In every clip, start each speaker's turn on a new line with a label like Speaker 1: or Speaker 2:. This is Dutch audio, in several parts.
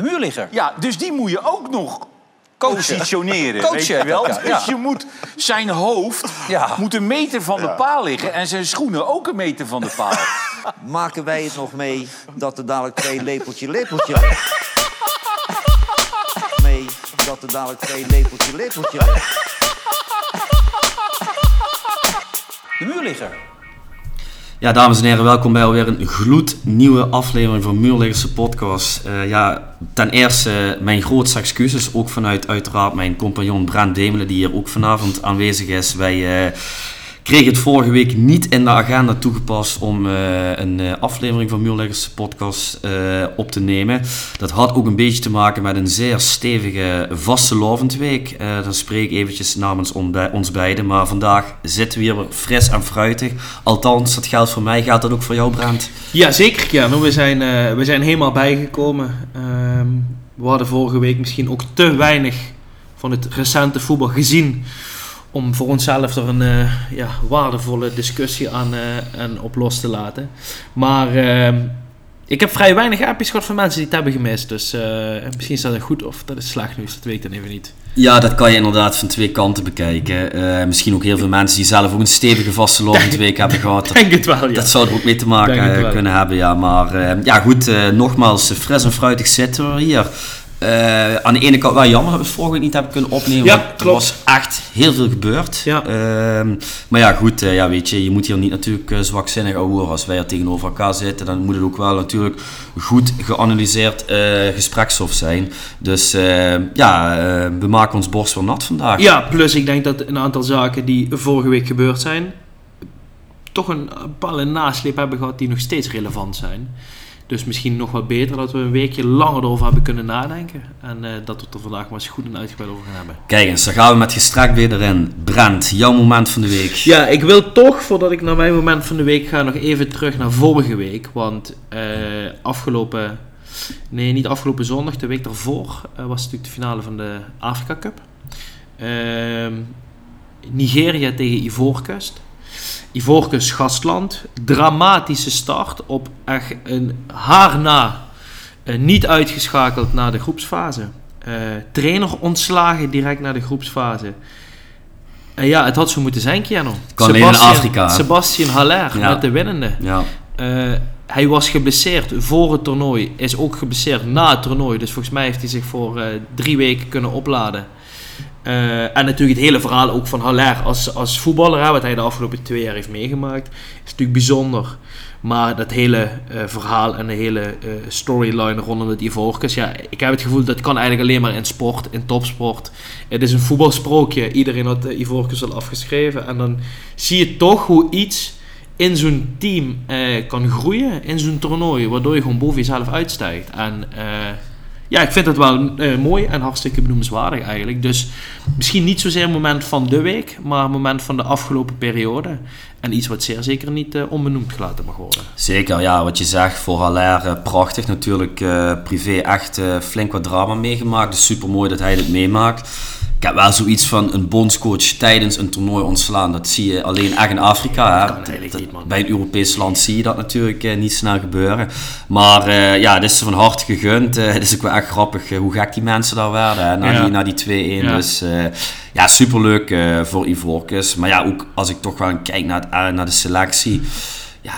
Speaker 1: De muurligger.
Speaker 2: Ja, dus die moet je ook nog positioneren.
Speaker 1: Coachen
Speaker 2: weet je wel?
Speaker 1: ja.
Speaker 2: Dus je moet zijn hoofd
Speaker 1: Ja.
Speaker 2: moet een meter van de paal liggen en zijn schoenen ook een meter van de paal.
Speaker 3: Maken wij het nog mee dat er dadelijk twee lepeltje lepeltje... mee dat er dadelijk twee lepeltje lepeltje...
Speaker 1: De muurligger.
Speaker 4: Ja, dames en heren, welkom bij alweer een gloednieuwe aflevering van Muurliggerse Podcast. Eh, ja, ten eerste mijn grootste excuses, ook vanuit uiteraard mijn compagnon Brent Demelen, die hier ook vanavond aanwezig is. Wij eh, kregen het vorige week niet in de agenda toegepast om eh, een eh, aflevering van Muurliggerse Podcast eh, op te nemen. Dat had ook een beetje te maken met een zeer stevige vastelovend week. Dan spreek ik eventjes namens ons beiden, maar vandaag zitten we hier fris en fruitig. Althans, dat geldt voor mij, gaat dat ook voor jou Brent?
Speaker 5: Ja, zeker Keanu. We zijn, we zijn helemaal bijgekomen. Ehm, we hadden vorige week misschien ook te weinig van het recente voetbal gezien om voor onszelf er een eh, ja, waardevolle discussie aan, eh, aan op los te laten. Maar ehm, ik heb vrij weinig appjes gehad van mensen die het hebben gemist. Dus eh, misschien is dat goed of dat is slecht nieuws, dat weet ik dan even niet.
Speaker 4: Ja, dat kan je inderdaad van twee kanten bekijken. Misschien ook heel veel mensen die zelf ook een stevige vastelovend week hebben gehad. Dat,
Speaker 5: Denk het wel, ja.
Speaker 4: dat zou er ook mee te maken kunnen hebben, ja. Maar ja, goed, nogmaals, fris en fruitig zitten we hier. Eh, aan de ene kant wel jammer dat we het vorige week niet hebben kunnen opnemen.
Speaker 5: Ja,
Speaker 4: want er
Speaker 5: klopt.
Speaker 4: was echt heel veel gebeurd.
Speaker 5: Ja.
Speaker 4: Ehm, maar ja, goed, eh, ja, weet je, je moet hier niet natuurlijk eh, zwakzinnig ouwen. Als wij er tegenover elkaar zitten, dan moet het ook wel natuurlijk goed geanalyseerd gespreksstof zijn. Dus eh, ja, we maken ons borst wel nat vandaag.
Speaker 5: Ja, plus ik denk dat een aantal zaken die vorige week gebeurd zijn, toch een bepaalde nasleep hebben gehad die nog steeds relevant zijn. Dus misschien nog wat beter dat we een weekje langer erover hebben kunnen nadenken. En eh, dat we het er vandaag maar eens goed en uitgebreid over gaan hebben.
Speaker 4: Kijk eens, dan gaan we met gestrekt weer erin. Brent, jouw moment van de week.
Speaker 5: Ja, ik wil toch, voordat ik naar mijn moment van de week ga, nog even terug naar vorige week. Want eh, afgelopen, nee niet afgelopen zondag, de week daarvoor, eh, was natuurlijk de finale van de Afrika Cup. Ehm, Nigeria tegen Ivoorkust. Ivoorkust gastland. Dramatische start op echt een haar na. eh, niet uitgeschakeld naar de groepsfase. Eh, trainer ontslagen direct naar de groepsfase. En ja, het had zo moeten zijn, Keanu.
Speaker 4: Kan alleen in Afrika, hè?
Speaker 5: Sebastian Haller
Speaker 4: Ja.
Speaker 5: met de winnende.
Speaker 4: Ja,
Speaker 5: Eh, hij was geblesseerd voor het toernooi, is ook geblesseerd na het toernooi. Dus volgens mij heeft hij zich voor eh, drie weken kunnen opladen. Eh, en natuurlijk het hele verhaal ook van Haller als, als voetballer, wat hij de afgelopen twee jaar heeft meegemaakt, is natuurlijk bijzonder. Maar dat hele eh, verhaal en de hele eh, storyline rondom het Ivoorkust, ja, ik heb het gevoel dat kan eigenlijk alleen maar in sport, in topsport. Het is een voetbalsprookje, iedereen had de Ivoorkust al afgeschreven. En dan zie je toch hoe iets in zo'n team kan groeien, in zo'n toernooi, waardoor je gewoon boven jezelf uitstijgt. En ja, ik vind het wel eh, mooi en hartstikke benoemenswaardig eigenlijk. Dus misschien niet zozeer een moment van de week, maar een moment van de afgelopen periode. En iets wat zeer zeker niet eh, onbenoemd gelaten mag worden.
Speaker 4: zeker. Ja, wat je zegt, voor Haller eh, prachtig. Natuurlijk eh, privé echt eh, flink wat drama meegemaakt. Dus super mooi dat hij dit meemaakt. Ik heb wel zoiets van een bondscoach tijdens een toernooi ontslaan. Dat zie je alleen echt in Afrika.
Speaker 5: Kan
Speaker 4: Dat-
Speaker 5: niet, man.
Speaker 4: Bij een Europees land zie je dat natuurlijk eh, niet snel gebeuren. Maar eh, ja, het is ze van harte gegund. Eh, het is ook wel echt grappig eh, hoe gek die mensen daar werden hè, na,
Speaker 5: Ja.
Speaker 4: die, na die 2-1.
Speaker 5: Ja.
Speaker 4: Dus eh, ja, superleuk eh voor Ivorcus. Maar ja, ook als ik toch wel kijk naar, eh, naar de selectie. Ja,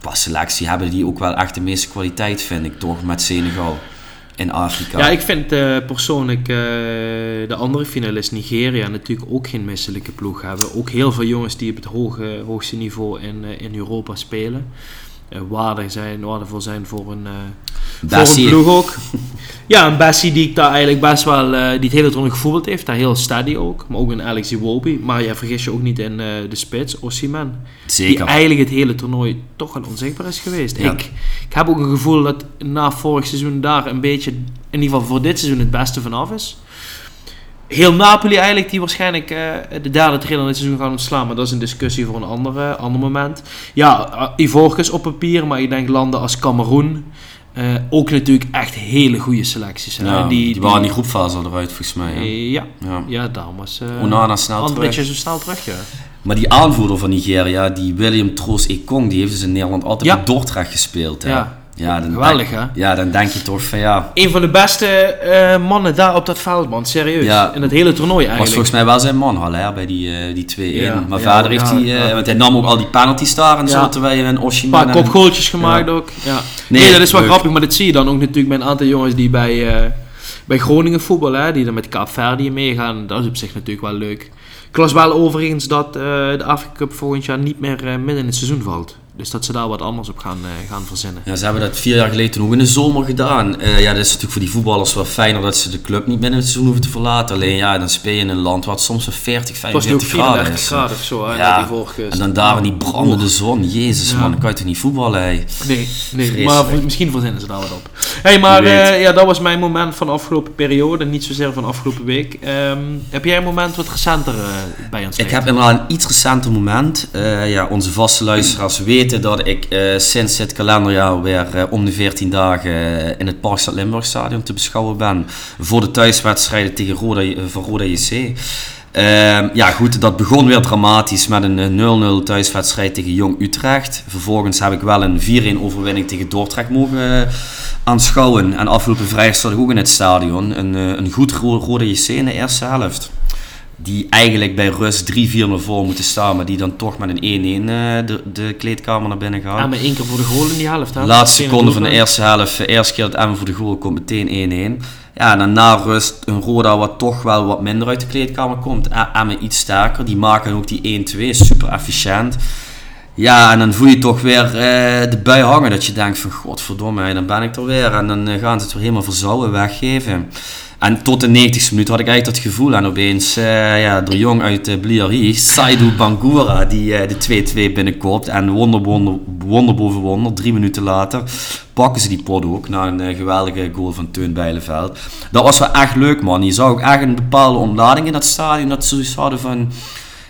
Speaker 4: qua selectie hebben die ook wel echt de meeste kwaliteit, vind ik toch, met Senegal in Afrika.
Speaker 5: Ja, ik vind eh, persoonlijk de andere finalist Nigeria natuurlijk ook geen misselijke ploeg hebben. Ook heel veel jongens die op het hoge, hoogste niveau in, in Europa spelen. Eh, waardig zijn, waardevol zijn voor een, eh, voor een ploeg ook. Ja, een Bessie die ik daar eigenlijk best wel, eh, die het hele toernooi gevoeld heeft. Daar heel steady ook. Maar ook een Alex Iwobi. Maar ja, vergis je ook niet in de spits. Die
Speaker 4: Zeker.
Speaker 5: eigenlijk het hele toernooi toch wel onzichtbaar is geweest.
Speaker 4: Ja.
Speaker 5: Ik, ik heb ook een gevoel dat na vorig seizoen daar een beetje, in ieder geval voor dit seizoen, het beste vanaf is. Heel Napoli eigenlijk, die waarschijnlijk eh, de derde trainer dit seizoen gaan ontslaan. Maar dat is een discussie voor een andere, ander moment. Ja, uh, Ivorcus op papier, maar ik denk landen als Cameroen. eh, ook natuurlijk echt hele goede selecties. hè.
Speaker 4: Ja, die,
Speaker 5: die,
Speaker 4: waren in die groepfase al eruit, volgens mij. hè.
Speaker 5: ja,
Speaker 4: Ja.
Speaker 5: ja, daarom was
Speaker 4: Onana snel terug.
Speaker 5: zo snel terug. Ja.
Speaker 4: Maar die aanvoerder van Nigeria, die William Troos Ekong, die heeft dus in Nederland altijd
Speaker 5: Ja.
Speaker 4: bij Dordrecht gespeeld. Hè?
Speaker 5: Ja.
Speaker 4: Ja, dan
Speaker 5: Geweldig,
Speaker 4: denk-
Speaker 5: hè?
Speaker 4: Ja, dan denk je toch van ja...
Speaker 5: Een van de beste eh, mannen daar op dat veld, man. Serieus.
Speaker 4: Ja.
Speaker 5: In het hele toernooi
Speaker 4: was
Speaker 5: eigenlijk.
Speaker 4: volgens mij wel zijn man, Haller, bij die, eh, die 2-1.
Speaker 5: Ja,
Speaker 4: maar
Speaker 5: ja,
Speaker 4: verder heeft hij... eh. Want hij nam ook al die penalties daar en zo, terwijl je een
Speaker 5: Een
Speaker 4: Oshiman...
Speaker 5: paar kopgoaltjes gemaakt ook. Ja.
Speaker 4: Nee,
Speaker 5: Nee, dat is wel
Speaker 4: leuk.
Speaker 5: grappig, maar dat zie je dan ook natuurlijk bij een aantal jongens die bij, bij Groningen voetballen, hè, die dan met Kaapverdië meegaan. Dat is op zich natuurlijk wel leuk. Ik las wel overigens dat de Afrika Cup volgend jaar niet meer midden in het seizoen valt. Dus dat ze daar wat anders op gaan, eh, gaan verzinnen.
Speaker 4: Ja, ze hebben dat vier jaar geleden toen ook in de zomer gedaan. Eh, ja, dat is natuurlijk voor die voetballers wel fijner dat ze de club niet binnen het seizoen hoeven te verlaten. Alleen ja, dan speel je in een land wat soms een 40,
Speaker 5: Het was nu ook
Speaker 4: 45 graden
Speaker 5: 34
Speaker 4: is.
Speaker 5: graden of zo, hè,
Speaker 4: Ja,
Speaker 5: die
Speaker 4: En dan daar in die brandende
Speaker 5: Oeh.
Speaker 4: zon. Jezus
Speaker 5: Ja.
Speaker 4: man, dan kan je toch niet voetballen.
Speaker 5: Nee, nee maar misschien verzinnen ze daar wat op. hey, maar eh, ja, dat was mijn moment van de afgelopen periode, niet zozeer van afgelopen week. Ehm, heb jij een moment wat recenter eh, bij ons
Speaker 4: Ik heb inderdaad een iets recenter moment. Eh, ja, onze vaste luisteraars weten dat ik eh, sinds dit kalenderjaar weer eh, om de 14 dagen eh, in het Parkstad Limburg Stadion te beschouwen ben. Voor de thuiswedstrijden tegen Roda, JC. Ehm, ja goed, dat begon weer dramatisch met een eh, 0-0 thuiswedstrijd tegen Jong Utrecht. Vervolgens heb ik wel een 4-1 overwinning tegen Dordrecht mogen aanschouwen. En afgelopen vrijdag zat ik ook in het stadion. Een, een goed Ro- Roda JC in de eerste helft die eigenlijk bij rust 3-4 naar voren moeten staan, maar die dan toch met een 1-1 eh, de, de kleedkamer naar binnen gaan.
Speaker 5: Ja, maar één keer voor de goal in die helft. Hè?
Speaker 4: Laatste seconde van de eerste helft, eh, eerste keer dat Emmen voor de goal komt, meteen 1-1. Ja, en dan na rust een Roda wat toch wel wat minder uit de kleedkamer komt. E- Emmen iets sterker, die maken ook die 1-2, super efficiënt. Ja, en dan voel je toch weer eh, de bui hangen, dat je denkt van godverdomme, dan ben ik er weer. En dan eh, gaan ze het weer helemaal verzouwen, weggeven. En tot de 90ste minuut had ik eigenlijk dat gevoel. En opeens, eh, ja, de jong uit uh, Bliari, Saidu Bangura, die eh, de 2-2 binnenkoopt. En wonder, wonder, wonder boven wonder, drie minuten later pakken ze die pot ook. Na een eh, geweldige goal van Teun Bijleveld. Dat was wel echt leuk, man. Je zag ook echt een bepaalde ontlading in dat stadion. Dat ze zoiets hadden van...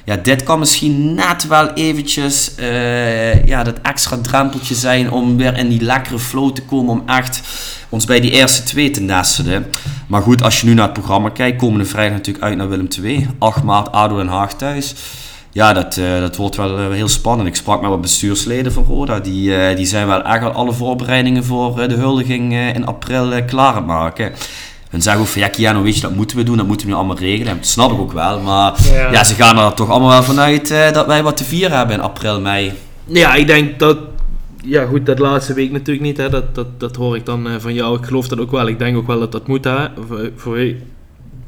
Speaker 4: Ja, dit kan misschien net wel eventjes eh, ja, dat extra drempeltje zijn om weer in die lekkere flow te komen. Om echt ons bij die eerste twee te nestelen. Maar goed, als je nu naar het programma kijkt, komende vrijdag natuurlijk uit naar Willem II. 8 maart ADO Den Haag thuis. Ja, dat, eh, dat wordt wel eh, heel spannend. Ik sprak met wat bestuursleden van Roda. Die, die zijn wel echt al alle voorbereidingen voor de huldiging in april klaar aan het maken. En zeggen ook van, ja Kiano, weet je, dat moeten we doen, dat moeten we nu allemaal regelen. En dat snap ik ook wel, maar ja,
Speaker 5: Ja.
Speaker 4: ze gaan er toch allemaal wel vanuit eh, dat wij wat te vieren hebben in april, mei.
Speaker 5: Ja, ik denk dat... Ja goed, dat laatste week natuurlijk niet. Hè. Dat, dat, dat hoor ik dan eh, van jou. Ik geloof dat ook wel. Ik denk ook wel dat dat moet. Hè. Voor, voor-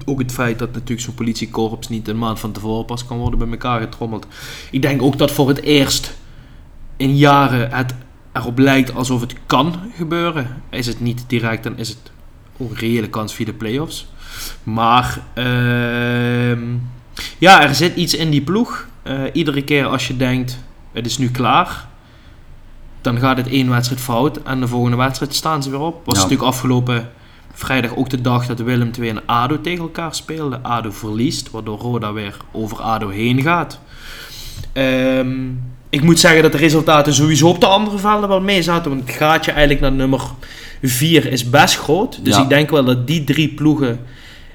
Speaker 5: ook het feit dat natuurlijk zo'n politiekorps niet een maand van tevoren pas kan worden bij elkaar getrommeld. Ik denk ook dat voor het eerst in jaren het erop lijkt alsof het kan gebeuren. Is het niet direct, dan is het ook een reële kans via de play-offs. Maar ehm, ja, er zit iets in die ploeg. Eh, iedere keer als je denkt, het is nu klaar, dan gaat het één wedstrijd fout en de volgende wedstrijd staan ze weer op. Was
Speaker 4: Ja.
Speaker 5: natuurlijk afgelopen vrijdag ook de dag dat Willem II en ADO tegen elkaar speelden. ADO verliest, waardoor Roda weer over ADO heen gaat. Ehm, ik moet zeggen dat de resultaten sowieso op de andere velden wel mee zaten. Want het gaatje eigenlijk naar nummer 4 is best groot. Dus
Speaker 4: Ja.
Speaker 5: ik denk wel dat die drie ploegen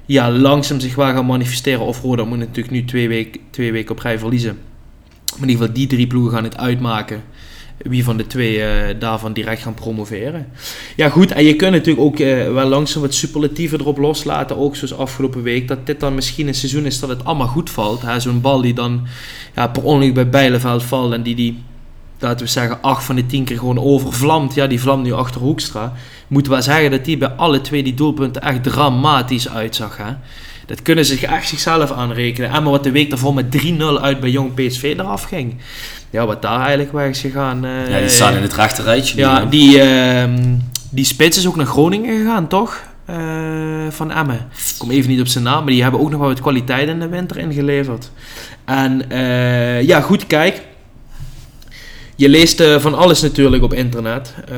Speaker 5: ja, langzaam zich wel gaan manifesteren. Of Roda moet natuurlijk nu twee weken twee weken op rij verliezen. Maar in ieder geval die drie ploegen gaan het uitmaken. Wie van de twee eh, daarvan direct gaan promoveren. Ja goed, en je kunt natuurlijk ook eh, wel langzaam wat superlatieven erop loslaten. Ook zoals afgelopen week. Dat dit dan misschien een seizoen is dat het allemaal goed valt. Zo'n bal die dan ja, per ongeluk bij Bijleveld valt. En die die, laten we zeggen, 8 van de 10 keer gewoon overvlamt. Ja, die vlamt nu achter Hoekstra. Moet wel zeggen dat die bij alle twee die doelpunten echt dramatisch uitzag. Hè? Dat kunnen ze zich echt zichzelf aanrekenen. En maar wat de week daarvoor met 3-0 uit bij Jong PSV eraf ging. Ja, wat daar eigenlijk weg is gegaan. eh,
Speaker 4: Ja, die staan in het rechte rijtje. nu,
Speaker 5: ja, die, ehm, die spits is ook naar Groningen gegaan, toch? Eh, van Emmen. Ik kom even niet op zijn naam, maar die hebben ook nog wel wat kwaliteit in de winter ingeleverd. En eh, ja, goed, kijk. Je leest eh, van alles natuurlijk op internet. Eh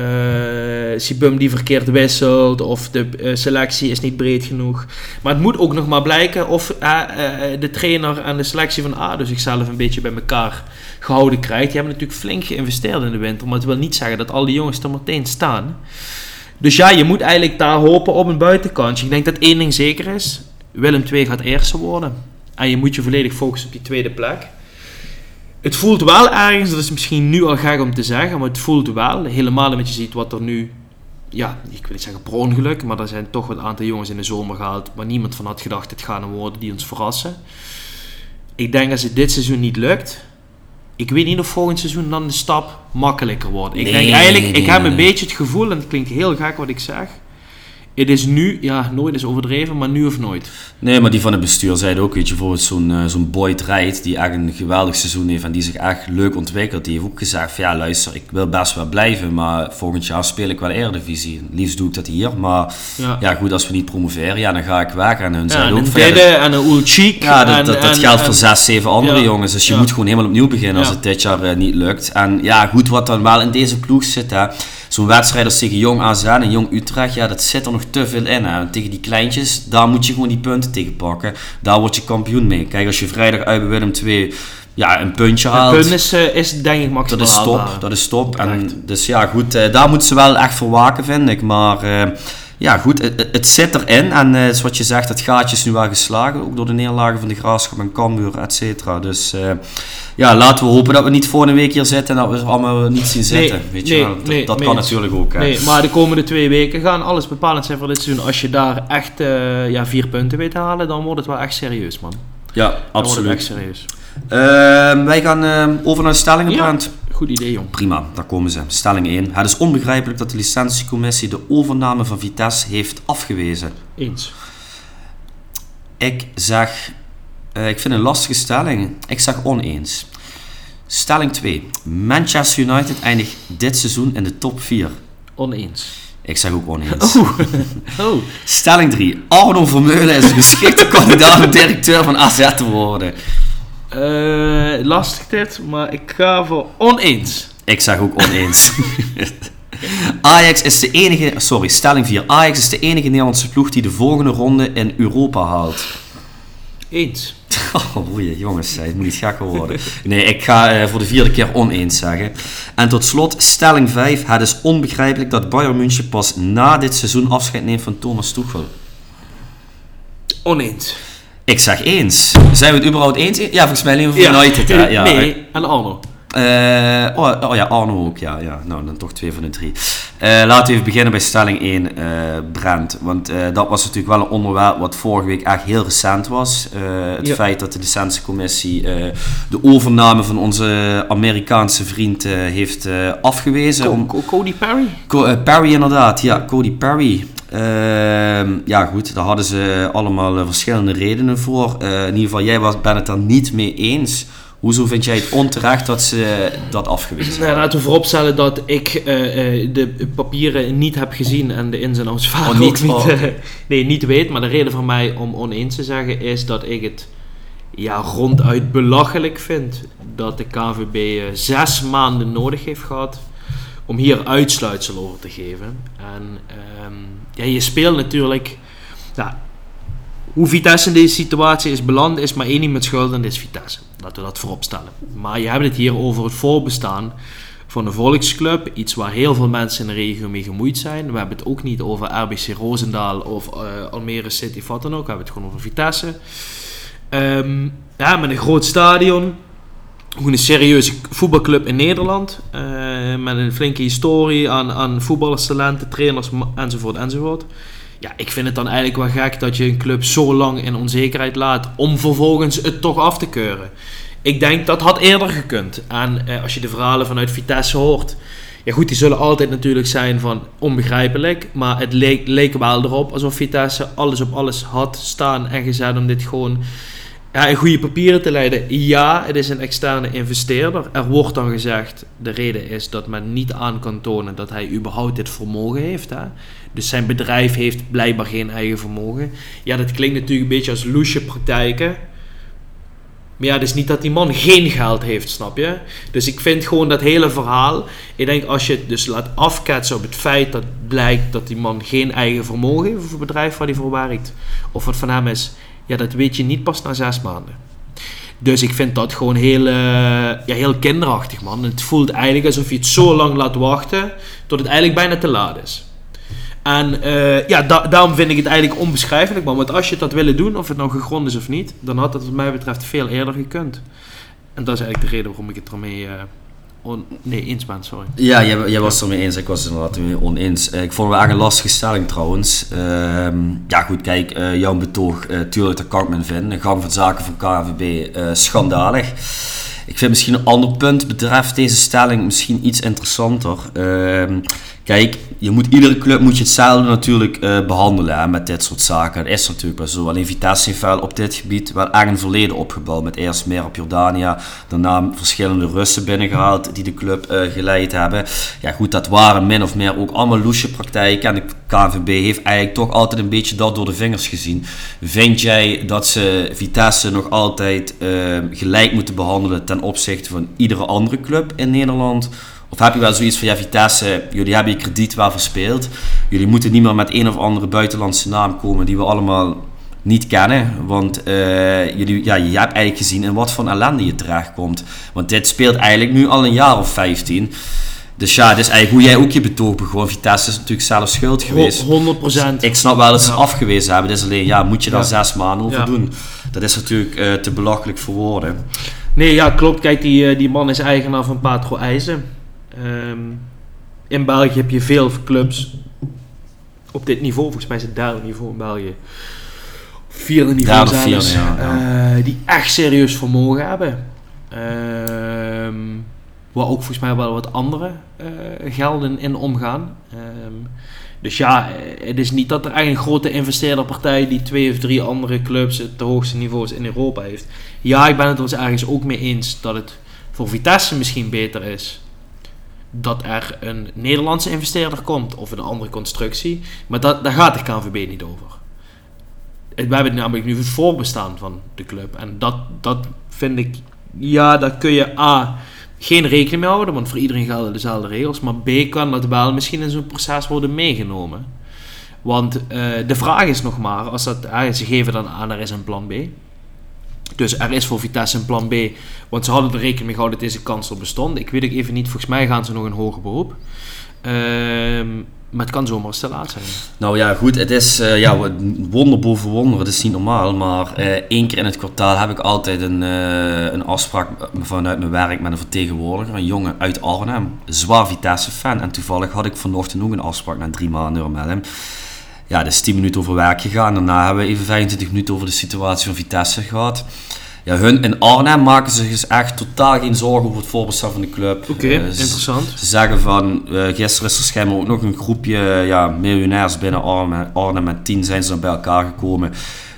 Speaker 5: Sibum die verkeerd wisselt, of de eh, selectie is niet breed genoeg. Maar het moet ook nog maar blijken of de trainer en de selectie van ADO zichzelf een beetje bij elkaar gehouden krijgt. Die hebben natuurlijk flink geïnvesteerd in de winter, maar het wil niet zeggen dat al die jongens er meteen staan. Dus ja, je moet eigenlijk daar hopen op een buitenkantje. Ik denk dat één ding zeker is. Willem II gaat eerste worden. En je moet je volledig focussen op die tweede plek. Het voelt wel ergens, dat is misschien nu al gek om te zeggen, maar het voelt wel, helemaal omdat je ziet wat er nu ja, ik wil niet zeggen per ongeluk, maar er zijn toch wat aantal jongens in de zomer gehaald waar niemand van had gedacht het gaan er worden die ons verrassen. Ik denk als het dit seizoen niet lukt, ik weet niet of volgend seizoen dan de stap makkelijker wordt. Ik
Speaker 4: Nee,
Speaker 5: denk eigenlijk,
Speaker 4: nee, nee,
Speaker 5: ik heb een beetje het gevoel, en het klinkt heel gek wat ik zeg, het is nu, ja, nooit is overdreven, maar nu of nooit.
Speaker 4: Nee, maar die van het bestuur zeiden ook, weet je, bijvoorbeeld zo'n eh, zo'n Boyd Wright, die echt een geweldig seizoen heeft en die zich echt leuk ontwikkelt, die heeft ook gezegd van ja, luister, ik wil best wel blijven, maar volgend jaar speel ik wel Eredivisie. Liefst doe ik dat hier, maar
Speaker 5: Ja.
Speaker 4: ja goed, als we niet promoveren, ja, dan ga ik weg. En hun
Speaker 5: Ja,
Speaker 4: zeiden
Speaker 5: en
Speaker 4: ook
Speaker 5: een
Speaker 4: van, ja,
Speaker 5: Didde en een Ulchik.
Speaker 4: Ja, dat,
Speaker 5: en-
Speaker 4: dat, dat
Speaker 5: en-
Speaker 4: geldt
Speaker 5: en-
Speaker 4: voor zes, zeven andere jongens. Dus je moet gewoon helemaal opnieuw beginnen als het dit jaar eh, niet lukt. En ja, goed, wat dan wel in deze ploeg zit, hè. Zo'n wedstrijd als tegen Jong AZ en Jong Utrecht, ja, dat zit er nog te veel in. Hè. En tegen die kleintjes, daar moet je gewoon die punten tegen pakken. Daar word je kampioen mee. Kijk, als je vrijdag uit bij Willem 2 ja, een puntje haalt...
Speaker 5: punt is, eh, is denk ik maximaal
Speaker 4: Dat is top, dat is top. En, dus ja, goed, eh, daar moeten ze wel echt voor waken, vind ik. Maar eh, ja, goed, het, het zit erin. En eh, zoals je zegt, het gaatje is nu wel geslagen. Ook door de neerlagen van de Graafschap en Cambuur, et cetera. Dus eh, ja, laten we hopen dat we niet volgende week hier zitten en dat we allemaal niet zien
Speaker 5: Nee,
Speaker 4: zitten. Weet je
Speaker 5: nee,
Speaker 4: wel? Dat,
Speaker 5: nee,
Speaker 4: dat
Speaker 5: mee
Speaker 4: kan natuurlijk ook. Hè.
Speaker 5: Nee, maar de komende twee weken gaan alles bepalend zijn voor dit seizoen. Als je daar echt eh, ja, vier punten weet te halen, dan wordt het wel echt serieus, man.
Speaker 4: Ja,
Speaker 5: Dan wordt het
Speaker 4: absoluut.
Speaker 5: echt serieus.
Speaker 4: Ehm, wij gaan ehm, over naar de stellingen,
Speaker 5: Ja. Goed idee, jong.
Speaker 4: Prima, daar komen ze. Stelling 1. Het is onbegrijpelijk dat de licentiecommissie de overname van Vitesse heeft afgewezen.
Speaker 5: Eens.
Speaker 4: Ik zeg, eh, ik vind een lastige stelling. Ik zeg oneens. Stelling 2. Manchester United eindigt dit seizoen in de top 4.
Speaker 5: Oneens.
Speaker 4: Ik zeg ook oneens.
Speaker 5: Oh.
Speaker 4: Stelling 3. Arno Vermeulen is een geschikte kandidaat om directeur van AZ te worden.
Speaker 5: Eh, lastig dit, maar ik ga voor oneens.
Speaker 4: Ik zeg ook oneens. Ajax is de enige, sorry, stelling 4. Ajax is de enige Nederlandse ploeg die de volgende ronde in Europa haalt.
Speaker 5: Eens.
Speaker 4: Oh, boeien, jongens, het moet niet gekker worden. Nee, ik ga eh, voor de vierde keer oneens zeggen. En tot slot, stelling 5. Het is onbegrijpelijk dat Bayern München pas na dit seizoen afscheid neemt van Thomas Tuchel.
Speaker 5: Oneens.
Speaker 4: Ik zeg eens. Zijn we het überhaupt eens? Ja, volgens mij alleen voor United. Ja,
Speaker 5: nee, en Arno.
Speaker 4: Eh, oh, oh ja, Arno ook, ja, ja. Nou, dan toch twee van de drie. Eh, laten we even beginnen bij stelling 1, eh Brent. Want dat was natuurlijk wel een onderwerp wat vorige week echt heel recent was. Het
Speaker 5: Ja.
Speaker 4: feit dat de licentiecommissie de overname van onze Amerikaanse vriend heeft afgewezen.
Speaker 5: Co-
Speaker 4: om,
Speaker 5: Co- Cody Perry?
Speaker 4: Co- Perry inderdaad, ja, Cody Perry. Ehm, ja goed, daar hadden ze allemaal eh, verschillende redenen voor. Eh, in ieder geval, jij was, bent het daar niet mee eens. Hoezo vind jij het onterecht dat ze dat afgewezen
Speaker 5: Nou, laten we vooropstellen dat ik eh, de papieren niet heb gezien en de ins en outs vaak
Speaker 4: Oh,
Speaker 5: ook
Speaker 4: niet?
Speaker 5: niet,
Speaker 4: Oh.
Speaker 5: nee, niet weet. Maar de reden voor mij om oneens te zeggen is dat ik het ja, ronduit belachelijk vind dat de KVB zes maanden nodig heeft gehad om hier uitsluitsel over te geven. En ehm, ja, je speelt natuurlijk... Hoe Vitesse in deze situatie is beland, is maar één iemand schuld en dat is Vitesse. Laten we dat voorop stellen. Maar je hebt het hier over het voorbestaan van een volksclub. Iets waar heel veel mensen in de regio mee gemoeid zijn. We hebben het ook niet over RBC Roosendaal of eh, Almere City wat dan ook. We hebben het gewoon over Vitesse. Ehm, ja, met een groot stadion. Gewoon een serieuze voetbalclub in Nederland. eh, met een flinke historie aan, aan voetballerstalenten, trainers ma- enzovoort enzovoort. Ja, ik vind het dan eigenlijk wel gek dat je een club zo lang in onzekerheid laat om vervolgens het toch af te keuren. Ik denk dat had eerder gekund. En eh, als je de verhalen vanuit Vitesse hoort, ja goed, die zullen altijd natuurlijk zijn van onbegrijpelijk, maar het leek, leek wel erop alsof Vitesse alles op alles had staan en gezet om dit gewoon ja, in goede papieren te leiden. Ja, het is een externe investeerder. Er wordt dan gezegd, de reden is dat men niet aan kan tonen dat hij überhaupt dit vermogen heeft. Hè? Dus zijn bedrijf heeft blijkbaar geen eigen vermogen. Ja, dat klinkt natuurlijk een beetje als loesje praktijken. Maar ja, het is niet dat die man geen geld heeft, snap je? Dus ik vind gewoon dat hele verhaal. Ik denk als je het dus laat afketsen op het feit dat blijkt dat die man geen eigen vermogen heeft voor het bedrijf waar hij voor werkt, of wat van hem is, ja, dat weet je niet pas na zes maanden. Dus ik vind dat gewoon heel, eh, ja, heel kinderachtig, man. Het voelt eigenlijk alsof je het zo lang laat wachten tot het eigenlijk bijna te laat is. En eh, ja, da- daarom vind ik het eigenlijk onbeschrijfelijk, man. Want als je had willen doen, of het nou gegrond is of niet, dan had het wat mij betreft veel eerder gekund. En dat is eigenlijk de reden waarom ik het ermee eh, on, nee, bent, sorry.
Speaker 4: Ja, jij, jij was het ermee eens. Ik was het inderdaad ermee oneens. Eh, ik vond het wel echt een lastige stelling trouwens. Ehm, ja goed, kijk, eh, jouw betoog, eh, tuurlijk, dat kan ik me. De gang van zaken van KNVB, eh, schandalig. Ik vind misschien een ander punt betreft deze stelling misschien iets interessanter. Kijk, je moet, iedere club moet je hetzelfde natuurlijk eh, behandelen met dit soort zaken. Dat is natuurlijk wel zo. Alleen Vitesse heeft op dit gebied wel echt een verleden opgebouwd. Met eerst meer op Jordania, daarna verschillende Russen binnengehaald die de club eh, geleid hebben. Ja goed, dat waren min of meer ook allemaal loesje praktijken. En de KNVB heeft eigenlijk toch altijd een beetje dat door de vingers gezien. Vind jij dat ze Vitesse nog altijd eh, gelijk moeten behandelen ten opzichte van iedere andere club in Nederland? Of heb je wel zoiets van, ja Vitesse, jullie hebben je krediet wel verspeeld. Jullie moeten niet meer met een of andere buitenlandse naam komen die we allemaal niet kennen. Want eh, jullie, ja, je hebt eigenlijk gezien in wat voor ellende je terechtkomt. Want dit speelt eigenlijk nu al een jaar of 15. Dus ja, is eigenlijk hoe jij ook je betoog begon. Vitesse is natuurlijk zelf schuld geweest.
Speaker 5: 100 procent.
Speaker 4: Ik snap wel dat ze
Speaker 5: Ja.
Speaker 4: afgewezen hebben. Het is alleen, ja, moet je daar
Speaker 5: Ja.
Speaker 4: zes maanden over
Speaker 5: Ja.
Speaker 4: doen? Dat is natuurlijk eh, te belachelijk voor woorden.
Speaker 5: Nee, ja, klopt. Kijk, die, eh, die man is eigenaar van Patro IJzen. Ehm, in België heb je veel clubs op dit niveau. Volgens mij is het derde niveau in België. Vierde niveau zelfs.
Speaker 4: vierde, ja,
Speaker 5: eh, die echt serieus vermogen hebben. Ehm, waar ook volgens mij wel wat andere eh, gelden in omgaan. Ehm, dus ja, eh, het is niet dat er echt een grote investeerderpartij die twee of drie andere clubs het de hoogste niveaus in Europa heeft. Ja, ik ben het er dus ergens ook mee eens dat het voor Vitesse misschien beter is dat er een Nederlandse investeerder komt of een andere constructie. Maar dat, daar gaat de KNVB niet over. We hebben namelijk nu het voorbestaan van de club. En dat, dat vind ik, ja, daar kun je A, geen rekening mee houden, want voor iedereen gelden dezelfde regels. Maar B, kan dat wel misschien in zo'n proces worden meegenomen. Want eh, de vraag is nog maar, als dat, ah, ze geven dan aan, er is een plan B. Dus er is voor Vitesse een plan B. Want ze hadden er rekening mee gehouden dat deze kans er bestond. Ik weet ook even niet, volgens mij gaan ze nog een hoger beroep. Ehm, maar het kan zomaar te zijn.
Speaker 4: Nou ja, goed, het is eh, ja, wonder boven wonder. Het is niet normaal, maar eh, één keer in het kwartaal heb ik altijd een, eh, een afspraak vanuit mijn werk met een vertegenwoordiger, een jongen uit Arnhem, zwaar Vitesse-fan. En toevallig had ik vanochtend ook een afspraak na drie maanden met hem. Ja, dat is 10 minuten over werk gegaan. Daarna hebben we even 25 minuten over de situatie van Vitesse gehad. Ja, hun in Arnhem maken zich dus echt totaal geen zorgen over het voorbestaan van de club.
Speaker 5: Oké,
Speaker 4: Eh,
Speaker 5: interessant.
Speaker 4: ze zeggen van, eh, gisteren is er schijnbaar ook nog een groepje ja, miljonairs binnen Arnhem, Arnhem met tien zijn ze dan bij elkaar gekomen.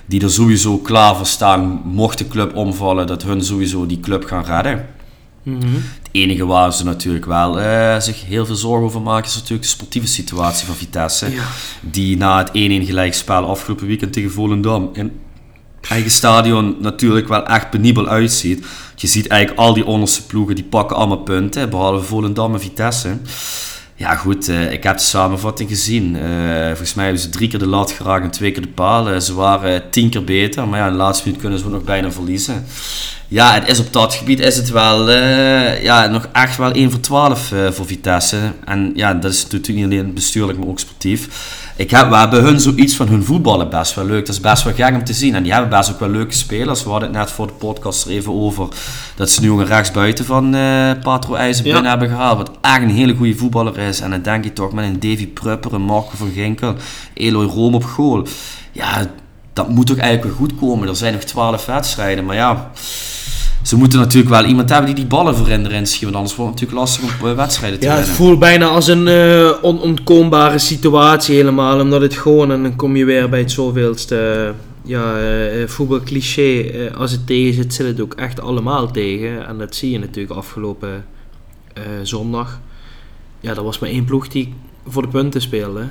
Speaker 4: Die er sowieso klaar voor staan, mocht de club omvallen, dat hun sowieso die club gaan redden.
Speaker 5: Mhm.
Speaker 4: Enige waar ze natuurlijk wel eh, zich heel veel zorgen over maken, is natuurlijk de sportieve situatie van Vitesse.
Speaker 5: Ja.
Speaker 4: Die na het 1-1 gelijkspel afgelopen weekend tegen Volendam in eigen stadion natuurlijk wel echt penibel uitziet. Je ziet eigenlijk al die onderste ploegen, die pakken allemaal punten, behalve Volendam en Vitesse. Ja goed, eh, ik heb de samenvatting gezien. Eh, volgens mij hebben ze drie keer de lat geraakt en twee keer de paal. Eh, ze waren tien keer beter, maar ja, in de laatste minuut kunnen ze ook nog bijna verliezen. Ja, het is op dat gebied is het wel eh, ja, nog echt wel 1 voor 12 eh, voor Vitesse. En ja, dat is natuurlijk niet alleen bestuurlijk, maar ook sportief. Ik heb, we hebben hun zoiets van hun voetballen best wel leuk. Dat is best wel gek om te zien. En die hebben best ook wel leuke spelers. We hadden het net voor de podcast er even over dat ze nu een rechtsbuiten van eh Patro
Speaker 5: Ja.
Speaker 4: binnen hebben gehaald. Wat echt een hele goede voetballer is. En dan denk je toch met een Davy Prupper, een Marco van Ginkel, Eloy Room op goal. Ja, dat moet toch eigenlijk wel goed komen. Er zijn nog 12 wedstrijden. Maar ja, ze moeten natuurlijk wel iemand hebben die die ballen voor in erin schiet. Want anders wordt het natuurlijk lastig om eh, wedstrijden te
Speaker 5: Ja, het
Speaker 4: winnen.
Speaker 5: voelt bijna als een eh, onontkoombare situatie helemaal. Omdat het gewoon, en dan kom je weer bij het zoveelste ja, eh, voetbalcliché. eh, als het tegen zit, zit het ook echt allemaal tegen. En dat zie je natuurlijk afgelopen eh, zondag. Ja, er was maar één ploeg die voor de punten speelde.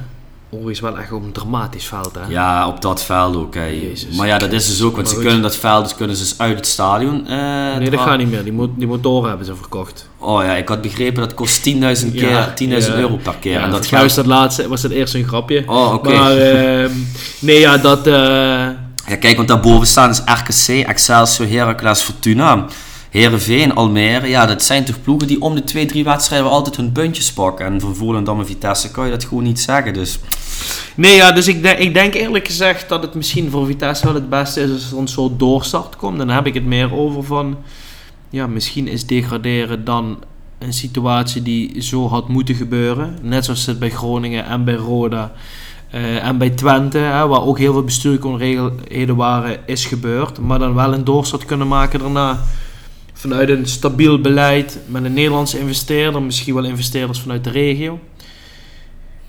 Speaker 5: Overigens wel echt op een dramatisch veld, hè?
Speaker 4: Ja, op dat veld ook. Hè.
Speaker 5: Jezus
Speaker 4: maar ja, dat is dus ook, want
Speaker 5: Maar
Speaker 4: ze
Speaker 5: goed.
Speaker 4: kunnen dat veld dus kunnen ze dus uit het stadion. eh,
Speaker 5: nee, dat gaat niet meer. Die, mo die motoren hebben ze verkocht.
Speaker 4: Oh ja, ik had begrepen dat kost 10.000 keer,
Speaker 5: Ja,
Speaker 4: 10.000
Speaker 5: ja.
Speaker 4: euro per keer.
Speaker 5: Ja,
Speaker 4: en dat gaat.
Speaker 5: dat laatste, was dat eerst een grapje.
Speaker 4: Oh, oké.
Speaker 5: Maar, ehm, nee, ja, dat... eh,
Speaker 4: Ja, kijk, want daarboven staan is RKC, Excelsior, Heracles, Fortuna. Heerenveen, Almere, ja, dat zijn toch ploegen die om de twee, drie wedstrijden altijd hun puntjes pakken. En voor Volendam en Vitesse kan je dat gewoon niet zeggen. Dus
Speaker 5: Nee, ja, dus ik, denk- ik denk eerlijk gezegd dat het misschien voor Vitesse wel het beste is als er een soort doorstart komt. Dan heb ik het meer over van, ja, misschien is degraderen dan een situatie die zo had moeten gebeuren. Net zoals het bij Groningen en bij Roda eh, en bij Twente, hè, waar ook heel veel bestuurlijke onregelheden waren, is gebeurd. Maar dan wel een doorstart kunnen maken daarna. Vanuit een stabiel beleid met een Nederlandse investeerder, misschien wel investeerders vanuit de regio.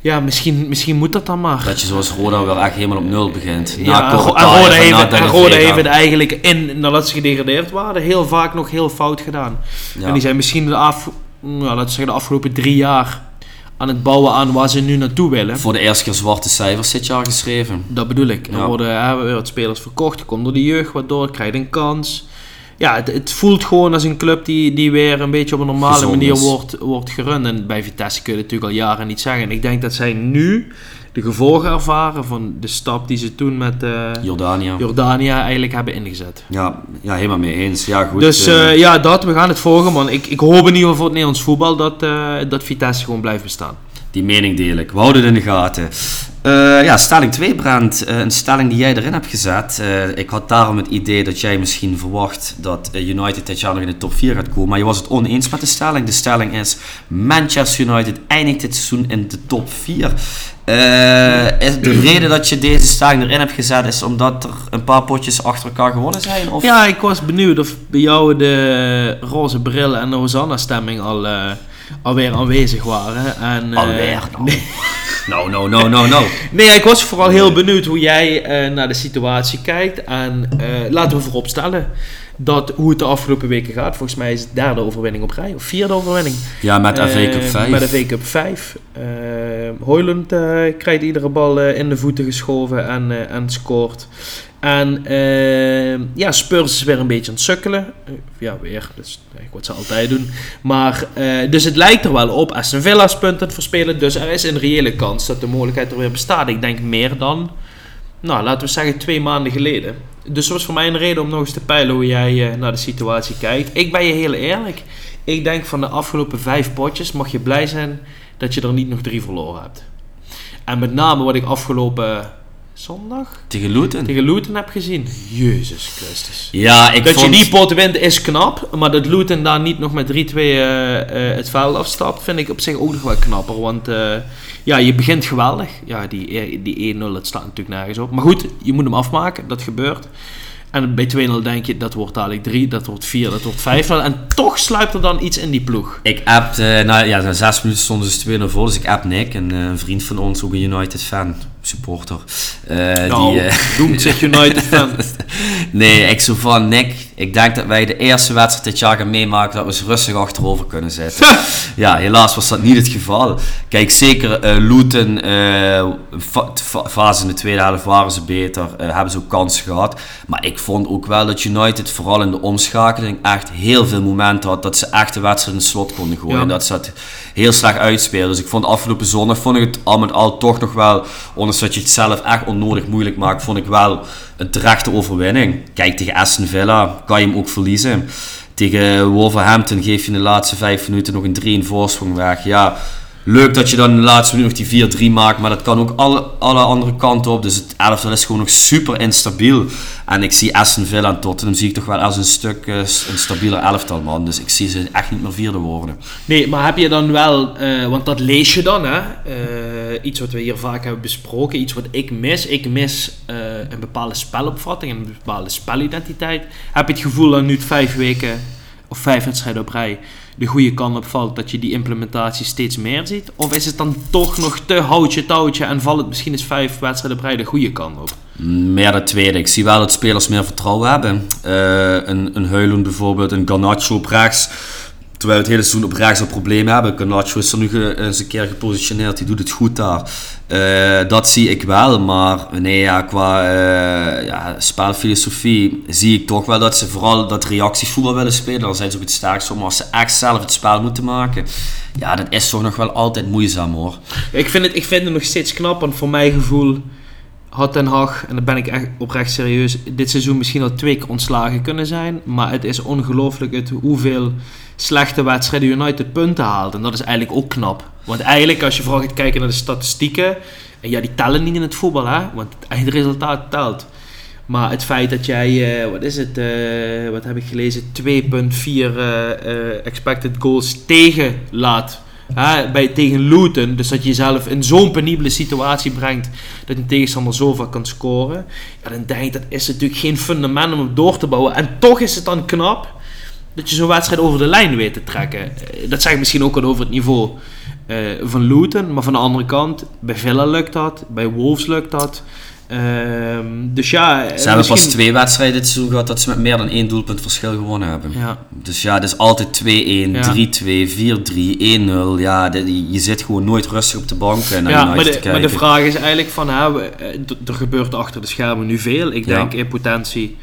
Speaker 5: Ja, misschien, misschien moet dat dan maar.
Speaker 4: Dat je zoals Roda wel echt helemaal op nul begint.
Speaker 5: Ja, Roda heeft, Roda heeft het eigenlijk in, nadat ze gedegradeerd waren, heel vaak nog heel fout gedaan.
Speaker 4: Ja.
Speaker 5: En die zijn misschien de, af, nou, laten we zeggen, de afgelopen drie jaar aan het bouwen aan waar ze nu naartoe willen.
Speaker 4: Voor de eerste keer zwarte cijfers dit jaar geschreven.
Speaker 5: Dat bedoel ik. Er
Speaker 4: Ja.
Speaker 5: worden hè, weer wat spelers verkocht, komt door de jeugd wat door, krijgt een kans. Ja, het, het voelt gewoon als een club die, die weer een beetje op een normale
Speaker 4: Gezond
Speaker 5: manier
Speaker 4: is.
Speaker 5: wordt, wordt gerund. En bij Vitesse kun je het natuurlijk al jaren niet zeggen. En ik denk dat zij nu de gevolgen ervaren van de stap die ze toen met eh,
Speaker 4: Jordania.
Speaker 5: Jordania eigenlijk hebben ingezet.
Speaker 4: Ja, ja, helemaal mee eens. Ja, goed.
Speaker 5: dus
Speaker 4: eh,
Speaker 5: eh, ja, dat, we gaan het volgen man. Ik, ik hoop in ieder geval voor het Nederlands voetbal dat, dat Vitesse gewoon blijft bestaan.
Speaker 4: Die mening deel ik. We houden het in de gaten. Eh, ja, stelling 2, Brand. Eh, een stelling die jij erin hebt gezet. Eh, ik had daarom het idee dat jij misschien verwacht dat United dit jaar nog in de top 4 gaat komen. Maar je was het oneens met de stelling. De stelling is: Manchester United eindigt dit seizoen in de top 4. Eh, is de reden dat je deze stelling erin hebt gezet is omdat er een paar potjes achter elkaar gewonnen zijn? Of?
Speaker 5: Ja, ik was benieuwd of bij jou de roze bril en de Hosanna-stemming al, alweer aanwezig waren. En,
Speaker 4: Alweer? Nou,
Speaker 5: Nee,
Speaker 4: nou. nou.
Speaker 5: nee, ik was vooral heel benieuwd hoe jij eh, naar de situatie kijkt. En eh, laten we vooropstellen dat hoe het de afgelopen weken gaat. Volgens mij is het derde overwinning op rij, of vierde overwinning.
Speaker 4: Ja, met de FA Cup
Speaker 5: Eh,
Speaker 4: 5.
Speaker 5: Met de FA Cup 5. Eh Hoyland eh, krijgt iedere bal eh, in de voeten geschoven en, eh, en scoort. En eh, ja, Spurs is weer een beetje aan het sukkelen. Eh, ja, weer. Dat is eigenlijk wat ze altijd doen. Maar, eh, dus het lijkt er wel op. Aston Villa is punten verspelen. Dus er is een reële kans dat de mogelijkheid er weer bestaat. Ik denk meer dan, nou, laten we zeggen, twee maanden geleden. Dus dat was voor mij een reden om nog eens te peilen hoe jij eh, naar de situatie kijkt. Ik ben je heel eerlijk. Ik denk van de afgelopen vijf potjes mag je blij zijn dat je er niet nog drie verloren hebt. En met name wat ik afgelopen zondag
Speaker 4: Tegen Luton?
Speaker 5: tegen Luton heb gezien. Jezus Christus.
Speaker 4: Ja, ik
Speaker 5: dat
Speaker 4: vond...
Speaker 5: je die pot wint is knap, maar dat Luton daar niet nog met 3-2 eh, eh, het veld afstapt, vind ik op zich ook nog wel knapper. Want eh, ja, je begint geweldig. Ja, die, die 1-0, dat staat natuurlijk nergens op. Maar goed, je moet hem afmaken, dat gebeurt. En bij 2-0 denk je, dat wordt dadelijk 3, dat wordt 4, dat wordt 5. En toch sluipt er dan iets in die ploeg.
Speaker 4: Ik app, eh nou ja, na zes minuten stonden ze 2-0 voor, dus ik app Nick, een, eh, een vriend van ons, ook een United-fan, supporter. Eh,
Speaker 5: Nou,
Speaker 4: die,
Speaker 5: zich United fan.
Speaker 4: nee, ik zo van Nick, ik denk dat wij de eerste wedstrijd dit jaar gaan meemaken dat we eens rustig achterover kunnen zitten. ja, helaas was dat niet het geval. Kijk, zeker eh Luton, fa- fa- fase in de tweede helft waren ze beter, eh, hebben ze ook kansen gehad. Maar ik vond ook wel dat United vooral in de omschakeling echt heel veel momenten had dat ze echt de wedstrijd in het slot konden gooien.
Speaker 5: Ja.
Speaker 4: En dat ze het heel slecht uitspeelden. Dus ik vond afgelopen zondag vond ik het al met al toch nog wel, ondanks dat je het zelf echt onnodig moeilijk maakt, vond ik wel een terechte overwinning. Kijk, tegen Aston Villa kan je hem ook verliezen. Tegen Wolverhampton geef je in de laatste vijf minuten nog een 3 voorsprong weg. Ja, leuk dat je dan de laatste minuut nog die 4-3 maakt, maar dat kan ook alle, alle andere kanten op. Dus het elftal is gewoon nog super instabiel. En ik zie Aston Villa en Tottenham zie ik toch wel als een stuk eh, een stabieler elftal, man. Dus ik zie ze echt niet meer vierde worden.
Speaker 5: Nee, maar heb je dan wel, eh, want dat lees je dan, hè? eh, iets wat we hier vaak hebben besproken, iets wat ik mis. Ik mis een bepaalde spelopvatting, een bepaalde spelidentiteit. Heb je het gevoel dat nu vijf weken of vijf wedstrijden op rij de goede kant op valt, dat je die implementatie steeds meer ziet? Of is het dan toch nog te houtje touwtje en valt het misschien eens vijf wedstrijden rij de goede kant op?
Speaker 4: Meer de tweede. Ik zie wel dat spelers meer vertrouwen hebben. Eh, een, een Huilen bijvoorbeeld, een Garnacho op rechts. Terwijl we het hele seizoen op rechts een probleem hebben. Garnacho is er nu eens een keer gepositioneerd, die doet het goed daar. Eh, dat zie ik wel, maar nee, ja, qua eh, ja, spelfilosofie zie ik toch wel dat ze vooral dat reactievoetbal willen spelen. Dan zijn ze ook het sterkst om, maar als ze echt zelf het spel moeten maken, ja, dat is toch nog wel altijd moeizaam hoor.
Speaker 5: Ik vind, het, ik vind het nog steeds knap, want voor mijn gevoel had Den Haag, en daar ben ik echt oprecht serieus, dit seizoen misschien al twee keer ontslagen kunnen zijn. Maar het is ongelooflijk het, hoeveel slechte wedstrijden United punten haalt. En dat is eigenlijk ook knap. Want eigenlijk, als je vooral gaat kijken naar de statistieken, en ja, die tellen niet in het voetbal, hè, want het eindresultaat telt. Maar het feit dat jij, eh, wat is het, eh, wat heb ik gelezen, 2,4 eh, eh, expected goals tegen laat. Bij, tegen Luton. Dus dat je jezelf in zo'n penibele situatie brengt dat een tegenstander zoveel kan scoren. Ja, dan denk ik dat is natuurlijk geen fundament om door te bouwen. En toch is het dan knap dat je zo'n wedstrijd over de lijn weet te trekken. Eh, Dat zeg ik misschien ook al over het niveau eh, van Luton. Maar van de andere kant, bij Villa lukt dat. Bij Wolves lukt dat. Ehm, dus ja...
Speaker 4: Ze hebben pas twee wedstrijden dit seizoen gehad dat ze met meer dan één doelpunt verschil gewonnen hebben.
Speaker 5: Ja.
Speaker 4: Dus ja, het is altijd 2-1,
Speaker 5: Ja.
Speaker 4: 3-2, 4-3, 1-0. Ja, de- je zit gewoon nooit rustig op de bank en naar
Speaker 5: Ja, maar
Speaker 4: te
Speaker 5: de, maar de vraag is eigenlijk van, hè, eh, er gebeurt achter de schermen nu veel. Ik denk in potentie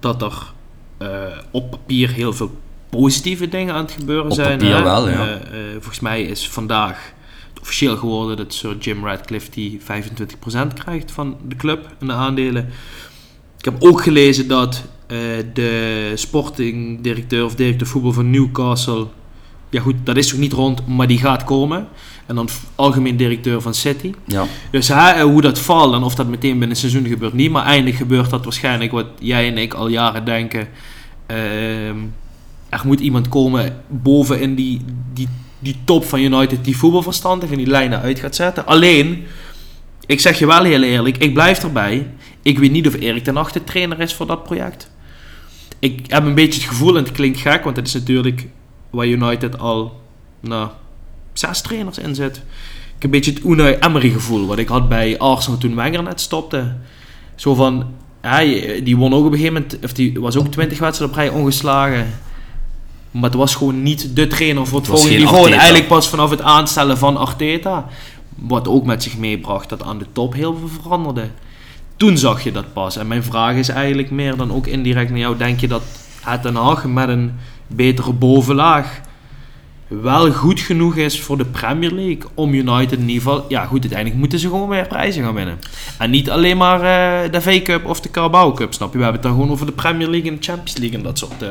Speaker 5: dat er eh, op papier heel veel positieve dingen aan het gebeuren
Speaker 4: Op
Speaker 5: zijn.
Speaker 4: papier
Speaker 5: hè.
Speaker 4: wel, ja.
Speaker 5: Eh, eh, volgens mij is vandaag officieel geworden dat Sir Jim Radcliffe die 25% krijgt van de club en de aandelen. Ik heb ook gelezen dat eh, de sportingdirecteur of directeur voetbal van Newcastle, ja goed, dat is nog niet rond, maar die gaat komen. En dan algemeen directeur van City.
Speaker 4: Ja.
Speaker 5: Dus eh, hoe dat valt en of dat meteen binnen het seizoen gebeurt niet. Maar eindelijk gebeurt dat waarschijnlijk wat jij en ik al jaren denken. Ehm, er moet iemand komen boven in die, die, die top van United die voetbalverstand heeft en die lijnen uit gaat zetten. Alleen, ik zeg je wel heel eerlijk, ik blijf erbij. Ik weet niet of Erik ten Hag de trainer is voor dat project. Ik heb een beetje het gevoel, en het klinkt gek, want het is natuurlijk waar United al nou, zes trainers in zit. Ik heb een beetje het Unai Emery gevoel, wat ik had bij Arsenal toen Wenger net stopte. Zo van, hij, die won ook op een gegeven moment, of die was ook 20 wedstrijden op rij ongeslagen. Maar het was gewoon niet de trainer voor het, volgende niveau. En eigenlijk pas vanaf het aanstellen van Arteta. Wat ook met zich meebracht dat aan de top heel veel veranderde. Toen zag je dat pas. En mijn vraag is eigenlijk meer dan ook indirect naar jou. Denk je dat het Den Haag met een betere bovenlaag wel goed genoeg is voor de Premier League om United in ieder geval... Ja goed, uiteindelijk moeten ze gewoon meer prijzen gaan winnen. En niet alleen maar eh, de V-Cup of de Carabao Cup, snap je? We hebben het dan gewoon over de Premier League en de Champions League en dat soort... eh,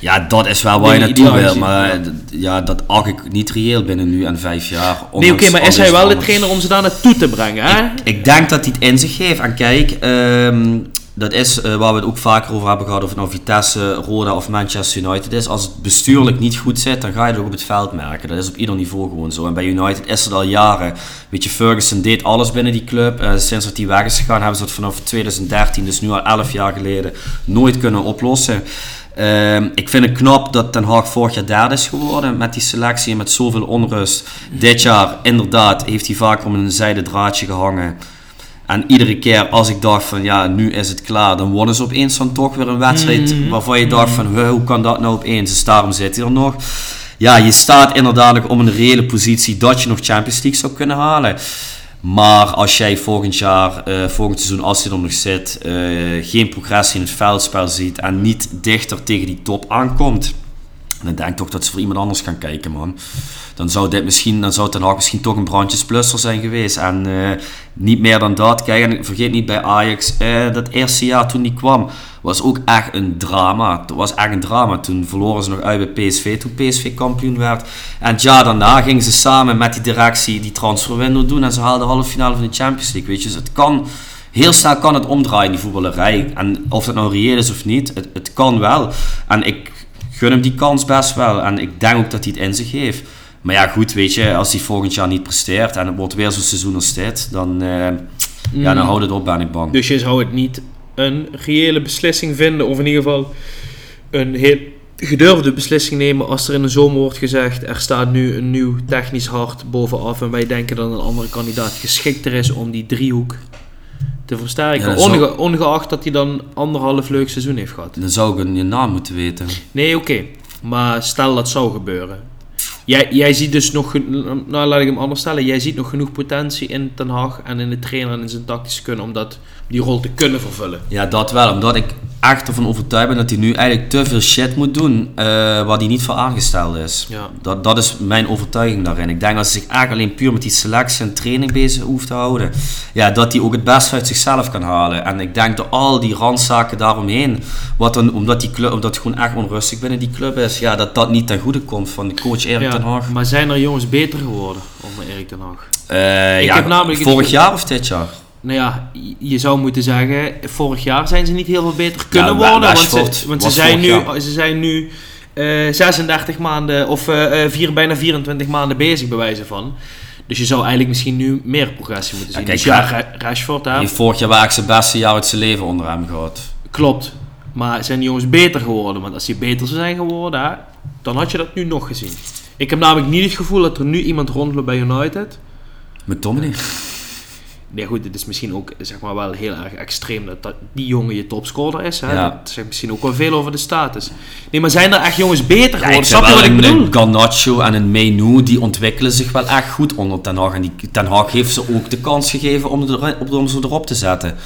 Speaker 4: ja, dat is wel waar je naartoe wil. Maar
Speaker 5: ja.
Speaker 4: eh, ja, dat acht ik niet reëel binnen nu en vijf jaar.
Speaker 5: Nee, oké, maar is hij wel de trainer om ze daar naartoe te brengen, hè?
Speaker 4: Ik denk dat hij het in zich heeft. En kijk, ehm, dat is eh, waar we het ook vaker over hebben gehad. Of het nou Vitesse, Roda of Manchester United is. Als het bestuurlijk niet goed zit, dan ga je het ook op het veld merken. Dat is op ieder niveau gewoon zo. En bij United is het al jaren. Weet je, Ferguson deed alles binnen die club. Eh, sinds dat hij weg is gegaan, hebben ze dat vanaf 2013, dus nu al 11 jaar geleden, nooit kunnen oplossen. Ehm, ik vind het knap dat Ten Hag vorig jaar derde is geworden met die selectie en met zoveel onrust. Dit jaar, inderdaad, heeft hij vaak om een zijden draadje gehangen. En iedere keer als ik dacht van ja, nu is het klaar, dan wonnen ze opeens dan toch weer een wedstrijd waarvan je dacht van "Huh, hoe kan dat nou opeens? Dus daarom zit hij er nog. Ja, je staat inderdaad om een reële positie dat je nog Champions League zou kunnen halen. Maar als jij volgend jaar, eh, volgend seizoen, als hij er nog zit, eh, geen progressie in het veldspel ziet en niet dichter tegen die top aankomt, dan denk ik toch dat ze voor iemand anders gaan kijken, man. Dan zou dit misschien, dan zou Ten Hag misschien toch een brandjesplusser zijn geweest. En eh, niet meer dan dat. Kijk, en vergeet niet bij Ajax, eh, dat eerste jaar toen die kwam, was ook echt een drama. Het was echt een drama. Toen verloren ze nog uit bij PSV, toen PSV kampioen werd. En jaar daarna gingen ze samen met die directie die transferwindow doen. En ze haalden de halve finale van de Champions League, weet je. Dus het kan... Heel snel kan het omdraaien, die voetballerij. En of het nou reëel is of niet, het, het kan wel. En ik gun hem die kans best wel. En ik denk ook dat hij het in zich heeft. Maar ja, goed, weet je, als hij volgend jaar niet presteert en het wordt weer zo'n seizoen als dit, dan, eh, ja, dan houdt het op, ben ik bang.
Speaker 5: Dus je zou het niet een reële beslissing vinden, of in ieder geval een heel gedurfde beslissing nemen als er in de zomer wordt gezegd er staat nu een nieuw technisch hart bovenaf en wij denken dat een andere kandidaat geschikter is om die driehoek te versterken.
Speaker 4: Ja, dat zou-
Speaker 5: Onge- ongeacht dat hij dan anderhalf leuk seizoen heeft gehad.
Speaker 4: Dan zou ik een je naam moeten weten.
Speaker 5: Nee, oké. Maar stel dat zou gebeuren. Jij, jij ziet dus nog, nou laat ik hem anders stellen, jij ziet nog genoeg potentie in Ten Hag en in de trainer en in zijn tactische kunnen om dat, die rol te kunnen vervullen.
Speaker 4: Ja, dat wel. Omdat ik echt ervan overtuigd ben dat hij nu eigenlijk te veel shit moet doen eh, waar hij niet voor aangesteld is.
Speaker 5: Ja.
Speaker 4: Dat, dat is mijn overtuiging daarin. Ik denk dat hij zich eigenlijk alleen puur met die selectie en training bezig hoeft te houden. Ja, dat hij ook het beste uit zichzelf kan halen. En ik denk dat al die randzaken daaromheen, wat dan, omdat, die club, omdat het gewoon echt onrustig binnen die club is, ja, dat dat niet ten goede komt van de coach Erik ten Hag.
Speaker 5: maar zijn er jongens beter geworden onder Erik ten Hag?
Speaker 4: Eh,
Speaker 5: Ik
Speaker 4: ja,
Speaker 5: heb namelijk
Speaker 4: vorig jaar of dit jaar?
Speaker 5: Nou ja, je zou moeten zeggen, vorig jaar zijn ze niet heel veel beter kunnen
Speaker 4: Ja,
Speaker 5: worden. Want, ze, want ze, zijn nu, ze zijn nu eh, 36 maanden of eh, eh, vier, bijna 24 maanden bezig, bij wijze van. Dus je zou eigenlijk misschien nu meer progressie moeten
Speaker 4: Ja,
Speaker 5: zien.
Speaker 4: kijk,
Speaker 5: dus ja,
Speaker 4: Ra-
Speaker 5: Ra- Rashford, hè,
Speaker 4: Hij heeft vorig jaar eigenlijk zijn beste jaar uit zijn leven onder hem gehad.
Speaker 5: klopt. Maar zijn die jongens beter geworden? Want als die beter zijn geworden, hè, dan had je dat nu nog gezien. Ik heb namelijk niet het gevoel dat er nu iemand rondloopt bij United.
Speaker 4: Met Tommy.
Speaker 5: Nee, goed, het is misschien ook zeg maar, wel heel erg extreem dat, dat die jongen je topscorer is. Hè?
Speaker 4: Ja.
Speaker 5: Dat zegt misschien ook wel veel over de status. Nee, maar zijn er echt jongens beter
Speaker 4: Ja,
Speaker 5: geworden?
Speaker 4: ik
Speaker 5: Snap je wat ik bedoel?
Speaker 4: een Garnacho en een Menu, die ontwikkelen zich wel echt goed onder Ten Hag. En die, Ten Hag heeft ze ook de kans gegeven om, er, om ze erop te zetten.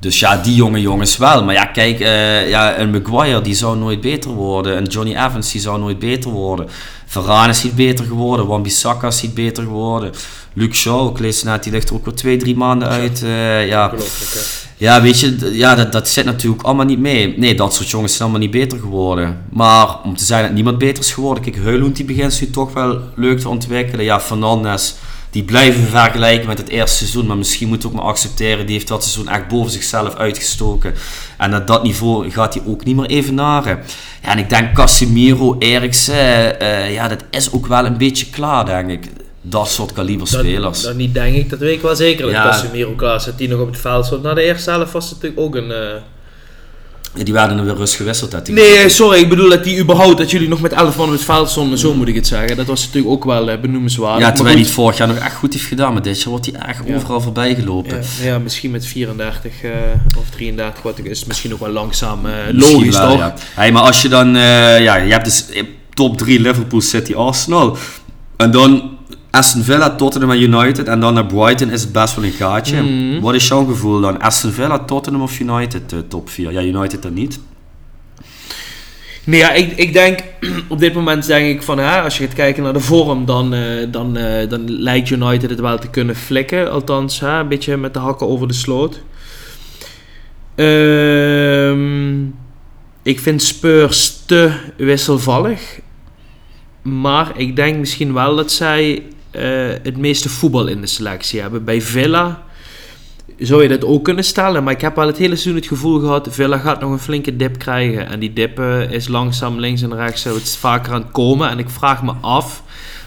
Speaker 4: Dus ja, die jonge jongens wel. Maar ja, kijk, eh, ja, een Maguire die zou nooit beter worden. En Johnny Evans die zou nooit beter worden. Varane is niet beter geworden. Wan-Bissaka is niet beter geworden. Luke Shaw, ik lees net, die ligt er ook weer twee, drie maanden uit. Eh, ja. Ja, weet je, ja, dat, dat zit natuurlijk allemaal niet mee. Nee, dat soort jongens zijn allemaal niet beter geworden. Maar om te zeggen dat niemand beter is geworden, kijk, Heulund die begint nu toch wel leuk te ontwikkelen. Ja, Fernandes, die blijven vergelijken met het eerste seizoen, maar misschien moet ook maar accepteren, die heeft dat seizoen echt boven zichzelf uitgestoken. En naar dat niveau gaat hij ook niet meer evenaren. Ja, en ik denk Casemiro, Eriksen, eh, ja, dat is ook wel een beetje klaar, denk ik. Dat soort kaliber spelers.
Speaker 5: Dat, niet denk ik, dat weet ik wel zeker. Dat
Speaker 4: Ja.
Speaker 5: Casemiro klaar zit, die nog op het veld stond. Na de eerste helft was het natuurlijk ook een... eh,
Speaker 4: die werden er weer rust gewisseld. Die-
Speaker 5: Nee, sorry, ik bedoel dat die überhaupt, dat jullie nog met 11 man op het veld stonden, zo moet ik het zeggen. Dat was natuurlijk ook wel eh, benoemenswaardig.
Speaker 4: Ja, terwijl hij het vorig jaar nog echt goed heeft gedaan. Maar dit jaar wordt hij echt
Speaker 5: Ja.
Speaker 4: overal voorbij gelopen.
Speaker 5: Ja, ja, misschien met 34 eh, of 33, wat is het misschien ook wel langzaam
Speaker 4: Misschien
Speaker 5: logisch,
Speaker 4: wel,
Speaker 5: toch?
Speaker 4: Ja. Hey, maar als je dan... ja, je hebt dus top 3 Liverpool, City, Arsenal. En dan Aston Villa, Tottenham en United. En dan naar Brighton is het best wel een gaatje.
Speaker 5: Mhm.
Speaker 4: Wat is jouw gevoel dan? Aston Villa, Tottenham of United, eh, top 4? Ja, United dan niet.
Speaker 5: Nee, ja, ik, ik denk, op dit moment denk ik van, hè, als je gaat kijken naar de vorm, dan, eh, dan, eh, dan lijkt United het wel te kunnen flikken. Althans, hè, een beetje met de hakken over de sloot. Ehm, ik vind Spurs te wisselvallig. Maar ik denk misschien wel dat zij het meeste voetbal in de selectie hebben. Bij Villa zou je dat ook kunnen stellen. Maar ik heb wel het hele seizoen het gevoel gehad... Villa gaat nog een flinke dip krijgen. En die dip eh, is langzaam links en rechts zo het vaker aan het komen. En ik vraag me af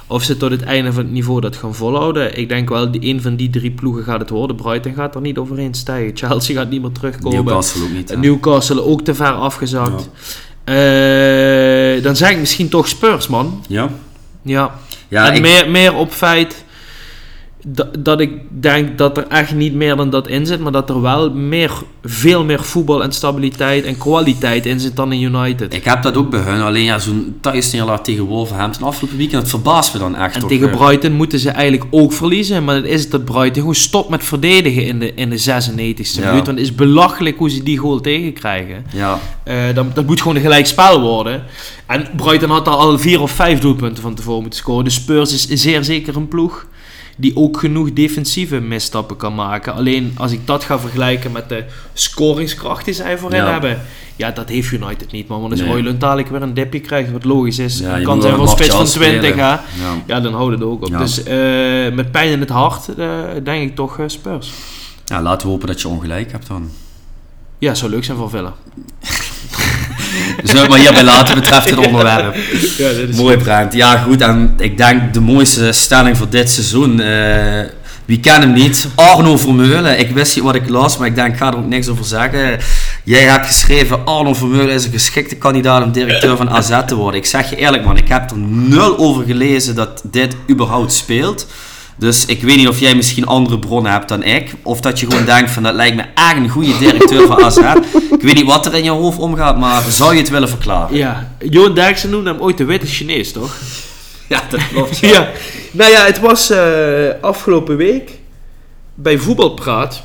Speaker 5: of ze tot het einde van het niveau dat gaan volhouden. Ik denk wel, die, een van die drie ploegen gaat het worden. Brighton gaat er niet overheen stijgen. Chelsea gaat niet meer terugkomen.
Speaker 4: Newcastle ook niet. hè?
Speaker 5: Newcastle ook te ver afgezakt. Eh, dan zeg ik misschien toch Spurs, man.
Speaker 4: Ja?
Speaker 5: Ja.
Speaker 4: Ja,
Speaker 5: en
Speaker 4: ik-
Speaker 5: meer, meer op feit dat, dat ik denk dat er echt niet meer dan dat in zit, maar dat er wel meer, veel meer voetbal en stabiliteit en kwaliteit in zit dan in United.
Speaker 4: Ik heb dat ook bij hun. Alleen ja, zo'n thuisneerlaag tegen Wolverhampton afgelopen weekend, dat verbaast me dan echt.
Speaker 5: En tegen. Brighton moeten ze eigenlijk ook verliezen. Maar het is dat Brighton gewoon stopt met verdedigen in de, in de 96e
Speaker 4: Ja.
Speaker 5: minuut. Want het is belachelijk hoe ze die goal tegenkrijgen.
Speaker 4: Ja,
Speaker 5: Eh, dat, dat moet gewoon een gelijk spel worden. En Brighton had daar al vier of vijf doelpunten van tevoren moeten scoren. De Spurs is zeer zeker een ploeg die ook genoeg defensieve misstappen kan maken. Alleen als ik dat ga vergelijken met de scoringskracht die zij voorin
Speaker 4: Ja.
Speaker 5: hebben. Ja, dat heeft United niet, man. Want als
Speaker 4: Nee.
Speaker 5: Hojlund dadelijk weer een dipje krijgt, wat logisch is.
Speaker 4: Ja,
Speaker 5: kan zijn
Speaker 4: wel
Speaker 5: spits van
Speaker 4: Martial
Speaker 5: 20,
Speaker 4: spelen.
Speaker 5: hè.
Speaker 4: ja.
Speaker 5: Ja, dan houdt het ook op. Dus eh, met pijn in het hart, eh, denk ik toch eh, Spurs.
Speaker 4: ja, laten we hopen dat je ongelijk hebt dan.
Speaker 5: Ja, zou leuk zijn voor Villa.
Speaker 4: Zullen we het maar hierbij laten betreft het onderwerp.
Speaker 5: Ja, dat is
Speaker 4: Mooi Brent. Ja goed, en ik denk de mooiste stelling voor dit seizoen. eh, wie kent hem niet? Arno Vermeulen. Ik wist niet wat ik las, maar ik denk ik ga er ook niks over zeggen. Jij hebt geschreven, Arno Vermeulen is een geschikte kandidaat om directeur van AZ te worden. Ik zeg je eerlijk man, ik heb er nul over gelezen dat dit überhaupt speelt. Dus ik weet niet of jij misschien andere bronnen hebt dan ik. Of dat je gewoon denkt van dat lijkt me echt een goede directeur van AZ. Ik weet niet wat er in je hoofd omgaat, maar zou je het willen verklaren?
Speaker 5: Ja, Johan Derksen noemde hem ooit de witte Chinees, toch?
Speaker 4: Ja, dat klopt.
Speaker 5: Ja, nou ja, het was eh, afgelopen week bij Voetbalpraat.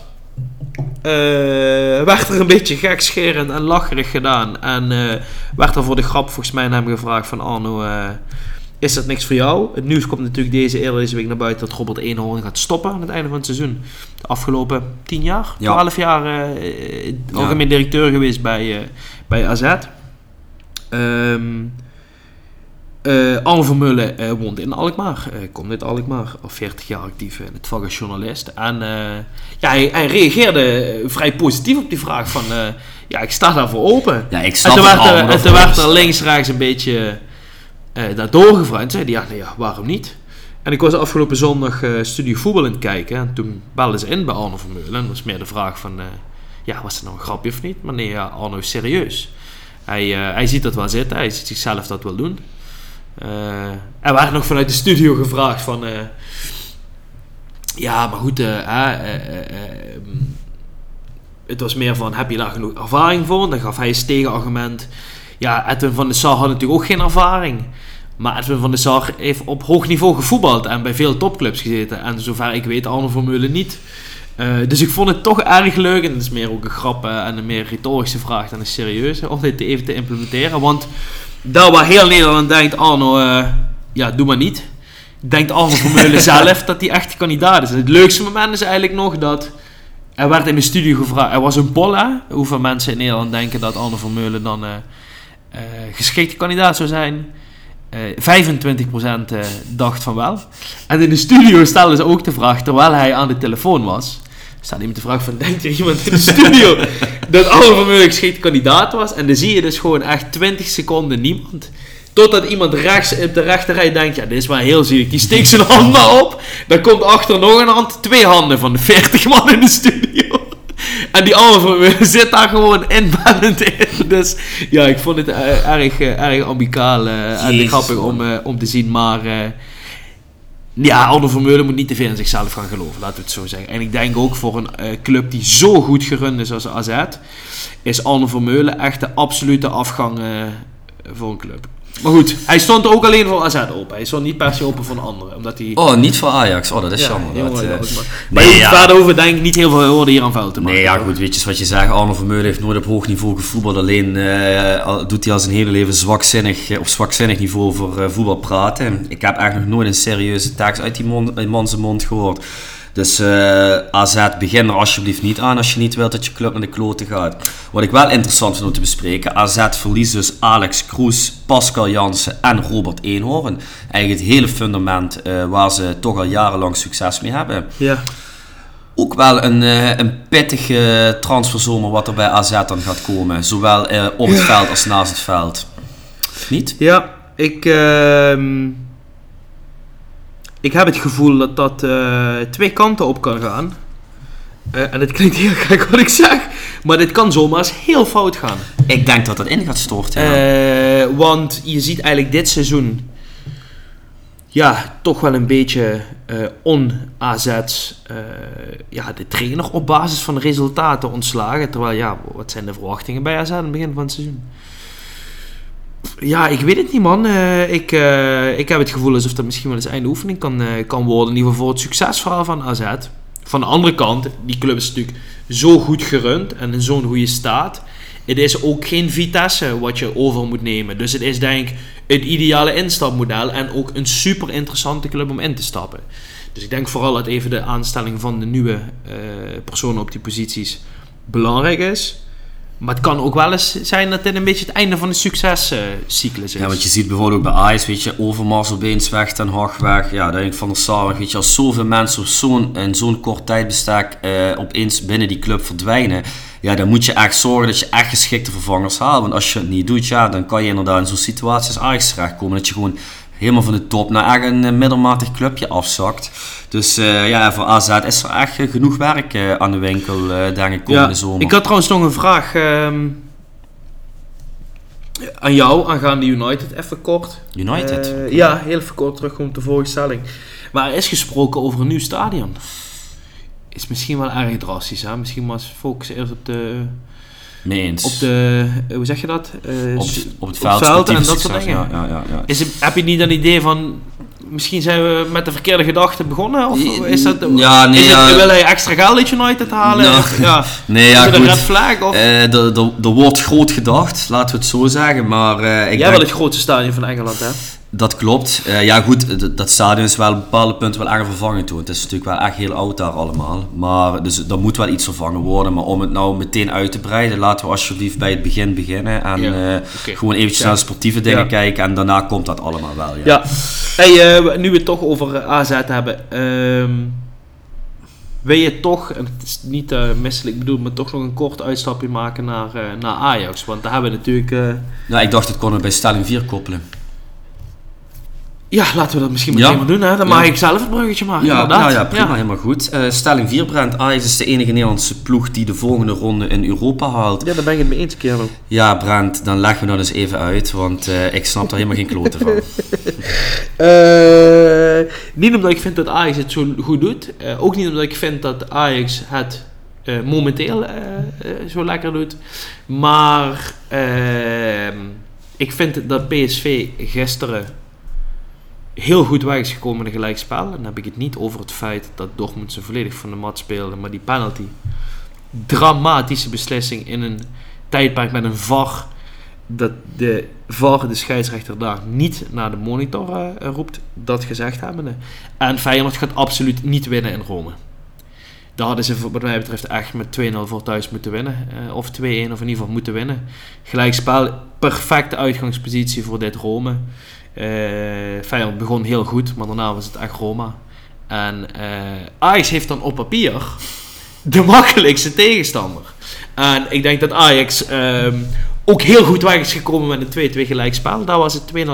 Speaker 5: eh werd er een beetje gekscherend en lacherig gedaan. En eh, werd er voor de grap volgens mij aan hem gevraagd van Arno, is dat niks voor jou? Het nieuws komt natuurlijk deze, eerder deze week naar buiten dat Robert Eenhoorn gaat stoppen aan het einde van het seizoen. De afgelopen 10 jaar,
Speaker 4: Ja.
Speaker 5: 12 jaar eh, algemeen directeur geweest bij, eh, bij AZ. Eh Vermeulen eh woont in Alkmaar. eh komt uit Alkmaar. Al 40 jaar actief in het vak als journalist. En eh, ja, hij, hij reageerde eh, vrij positief op die vraag van... eh, ja, ik sta daarvoor open.
Speaker 4: Ja, ik
Speaker 5: En
Speaker 4: snap het
Speaker 5: werd, er, en toen werd er links, rechts een beetje eh daar doorgevraagd. Hij, ja, nee, ja, waarom niet? En ik was afgelopen zondag eh studie voetbal aan het kijken. En toen belden ze in bij Arno Vermeulen. En dat was meer de vraag van... eh, ja, was het nou een grapje of niet? Maar nee, ja, Arno is serieus. Hij, hij ziet dat wel zitten. Hij ziet zichzelf dat wel doen. En we nog vanuit de studio gevraagd van... ja, maar goed, eh, eh, eh, eh, mm, het was meer van, heb je daar genoeg ervaring voor? Dan gaf hij als tegenargument... Ja, Edwin van der Sar had natuurlijk ook geen ervaring. Maar Edwin van der Sar heeft op hoog niveau gevoetbald en bij veel topclubs gezeten. En zover ik weet, Arno Vermeulen niet. Eh, dus ik vond het toch erg leuk, en dat is meer ook een grap eh, en een meer retorische vraag dan een serieuze, om dit even te implementeren. Want daar waar heel Nederland denkt, Arno, eh, ja, doe maar niet. Denkt Arno Vermeulen zelf dat hij echt kandidaat is. En het leukste moment is eigenlijk nog dat er werd in de studio gevraagd, er was een poll hè, hoeveel mensen in Nederland denken dat Arno Vermeulen dan geschikte kandidaat zou zijn. Eh 25% eh, dacht van wel. En in de studio stelden ze ook de vraag, terwijl hij aan de telefoon was, stelde iemand de vraag van, denkt er iemand in de studio dat Arno Vermeulen geschikte kandidaat was? En dan zie je dus gewoon echt 20 seconden niemand. Totdat iemand rechts op de rechterrij denkt, ja, dit is wel heel zielig. Die steekt zijn hand maar op. Dan komt achter nog een hand, twee handen van de 40 man in de studio. En die andere zit daar gewoon inbellend in. Dus ja, ik vond het eh, erg, eh, erg amicaal eh, en grappig om, om te zien. Maar ja, Arno Vermeulen moet niet te veel in zichzelf gaan geloven, laten we het zo zeggen. En ik denk ook voor een club die zo goed gerund is als AZ, is Arno Vermeulen echt de absolute afgang voor een club. Maar goed, hij stond ook alleen voor AZ open. Hij stond niet per se open voor een andere. Omdat hij...
Speaker 4: Oh, niet voor Ajax. Oh, dat is
Speaker 5: Ja,
Speaker 4: jammer. dat, eh,
Speaker 5: maar.
Speaker 4: nee, ja.
Speaker 5: verder over denk ik niet heel veel woorden hier aan vuil te maken.
Speaker 4: Nee, ja goed, weet je wat je zegt. Arno Vermeulen heeft nooit op hoog niveau gevoetbald. Alleen eh, doet hij al zijn hele leven zwakzinnig, eh, op zwakzinnig niveau eh, voetbal praten. Ik heb eigenlijk nog nooit een serieuze tekst uit die mond, uit man zijn mond gehoord. Dus eh, AZ, begin er alsjeblieft niet aan als je niet wilt dat je club naar de kloten gaat. Wat ik wel interessant vind om te bespreken. AZ verliest dus Alex Kroes, Pascal Jansen en Robert Eenhoorn. Eigenlijk het hele fundament eh, waar ze toch al jarenlang succes mee hebben
Speaker 5: Ja.
Speaker 4: ook wel een, eh, een pittige transferzomer wat er bij AZ dan gaat komen. Zowel op het veld als naast het veld. Niet?
Speaker 5: Ja, ik, ehm, ik heb het gevoel dat dat eh, twee kanten op kan gaan. Eh, en het klinkt heel gek wat ik zeg, maar dit kan zomaar eens heel fout gaan.
Speaker 4: Ik denk dat dat in gaat storten. ja.
Speaker 5: Eh, want je ziet eigenlijk dit seizoen ja, toch wel een beetje on-AZ ja, de trainer op basis van de resultaten ontslagen. Terwijl, ja, wat zijn de verwachtingen bij AZ aan het begin van het seizoen? Ja, ik weet het niet, man. Eh, ik, eh, ik heb het gevoel alsof dat misschien wel eens einde oefening kan, eh, kan worden. In ieder geval voor het succesverhaal van AZ. Van de andere kant, die club is natuurlijk zo goed gerund en in zo'n goede staat. Het is ook geen Vitesse wat je over moet nemen. Dus het is denk ik het ideale instapmodel en ook een super interessante club om in te stappen. Dus ik denk vooral dat even de aanstelling van de nieuwe personen op die posities belangrijk is. Maar het kan ook wel eens zijn dat dit een beetje het einde van de succescyclus is.
Speaker 4: Ja, want je ziet bijvoorbeeld bij Ajax, weet je, Overmars opeens weg, Ten Hag weg, ja, Denk van der Sar, weet je, als zoveel mensen zo'n, in zo'n kort tijdbestek eh, opeens binnen die club verdwijnen, ja, dan moet je echt zorgen dat je echt geschikte vervangers haalt. Want als je het niet doet, ja, dan kan je inderdaad in zo'n situatie als Ajax terechtkomen, dat je gewoon helemaal van de top naar echt een eh, middelmatig clubje afzakt. Dus eh, ja, voor AZ is er echt eh, genoeg werk aan de winkel, denk ik, komende zomer.
Speaker 5: Ik had trouwens nog een vraag ehm, aan jou, aangaande United, even kort.
Speaker 4: United?
Speaker 5: Ja, heel even kort terug op de vorige stelling. Maar er is gesproken over een nieuw stadion. Is misschien wel erg drastisch, hè? Misschien was focussen eerst op de,
Speaker 4: Mee eens.
Speaker 5: op de, eh, hoe zeg je dat? Eh,
Speaker 4: op,
Speaker 5: su-
Speaker 4: op het
Speaker 5: op
Speaker 4: veld,
Speaker 5: en dat soort dingen.
Speaker 4: Ja, ja, ja.
Speaker 5: Is het, heb je niet een idee van, misschien zijn we met de verkeerde gedachten begonnen? Of is dat,
Speaker 4: Ja, nee,
Speaker 5: is het,
Speaker 4: ja.
Speaker 5: wil hij extra geld United halen?
Speaker 4: Nou,
Speaker 5: Of, ja.
Speaker 4: Nee,
Speaker 5: is
Speaker 4: ja,
Speaker 5: het een
Speaker 4: goed.
Speaker 5: red flag? Of?
Speaker 4: Eh, er- er er wordt groot gedacht, laten we het zo zeggen. Maar eh, ik
Speaker 5: Jij
Speaker 4: denk,
Speaker 5: wil het grootste stadion van Engeland, hè?
Speaker 4: Dat klopt. Eh, ja goed, dat stadion is wel op bepaalde punten wel erg vervangen toen. Het is natuurlijk wel echt heel oud daar allemaal. Maar dus er moet wel iets vervangen worden. Maar om het nou meteen uit te breiden, laten we alsjeblieft bij het begin beginnen. En
Speaker 5: Ja,
Speaker 4: eh, gewoon eventjes
Speaker 5: Ja.
Speaker 4: naar de sportieve dingen
Speaker 5: Ja.
Speaker 4: kijken. En daarna komt dat allemaal wel. Ja.
Speaker 5: Ja. Hey, eh, nu we het toch over AZ hebben. ehm, wil je toch, en het is niet misselijk bedoeld, maar toch nog een kort uitstapje maken naar, naar Ajax? Want daar hebben we natuurlijk...
Speaker 4: Nou, ik dacht, het kon we bij stelling 4 koppelen.
Speaker 5: Ja, laten we dat misschien
Speaker 4: Ja.
Speaker 5: meteen maar doen. Hè? Dan
Speaker 4: Ja.
Speaker 5: mag ik zelf het bruggetje maken,
Speaker 4: Ja, nou ja, prima, helemaal goed. Eh, stelling 4, Brent. Ajax is de enige Nederlandse ploeg die de volgende ronde in Europa haalt.
Speaker 5: Ja, daar ben ik het mee eens, Kerel.
Speaker 4: Ja, Brent, dan leggen we dat eens even uit, want eh, ik snap daar helemaal geen kloten van.
Speaker 5: Eh, niet omdat ik vind dat Ajax het zo goed doet. Eh, ook niet omdat ik vind dat Ajax het eh, momenteel zo lekker doet. Maar ehm, ik vind dat PSV gisteren heel goed weg is gekomen in een gelijkspel. En dan heb ik het niet over het feit dat Dortmund ze volledig van de mat speelde. Maar die penalty. Dramatische beslissing in een tijdperk met een VAR dat de VAR, de scheidsrechter daar niet naar de monitor eh, roept, dat gezegd hebbende. En Feyenoord gaat absoluut niet winnen in Rome. Daar hadden ze wat mij betreft echt met 2-0 voor thuis moeten winnen. eh, of 2-1 of in ieder geval moeten winnen. Gelijkspel, perfecte uitgangspositie voor dit Rome. Eh Feyenoord begon heel goed, maar daarna was het echt Roma. En eh Ajax heeft dan op papier de makkelijkste tegenstander. En ik denk dat Ajax ehm, ook heel goed weg is gekomen met een 2-2 gelijkspel. Daar was het 2-0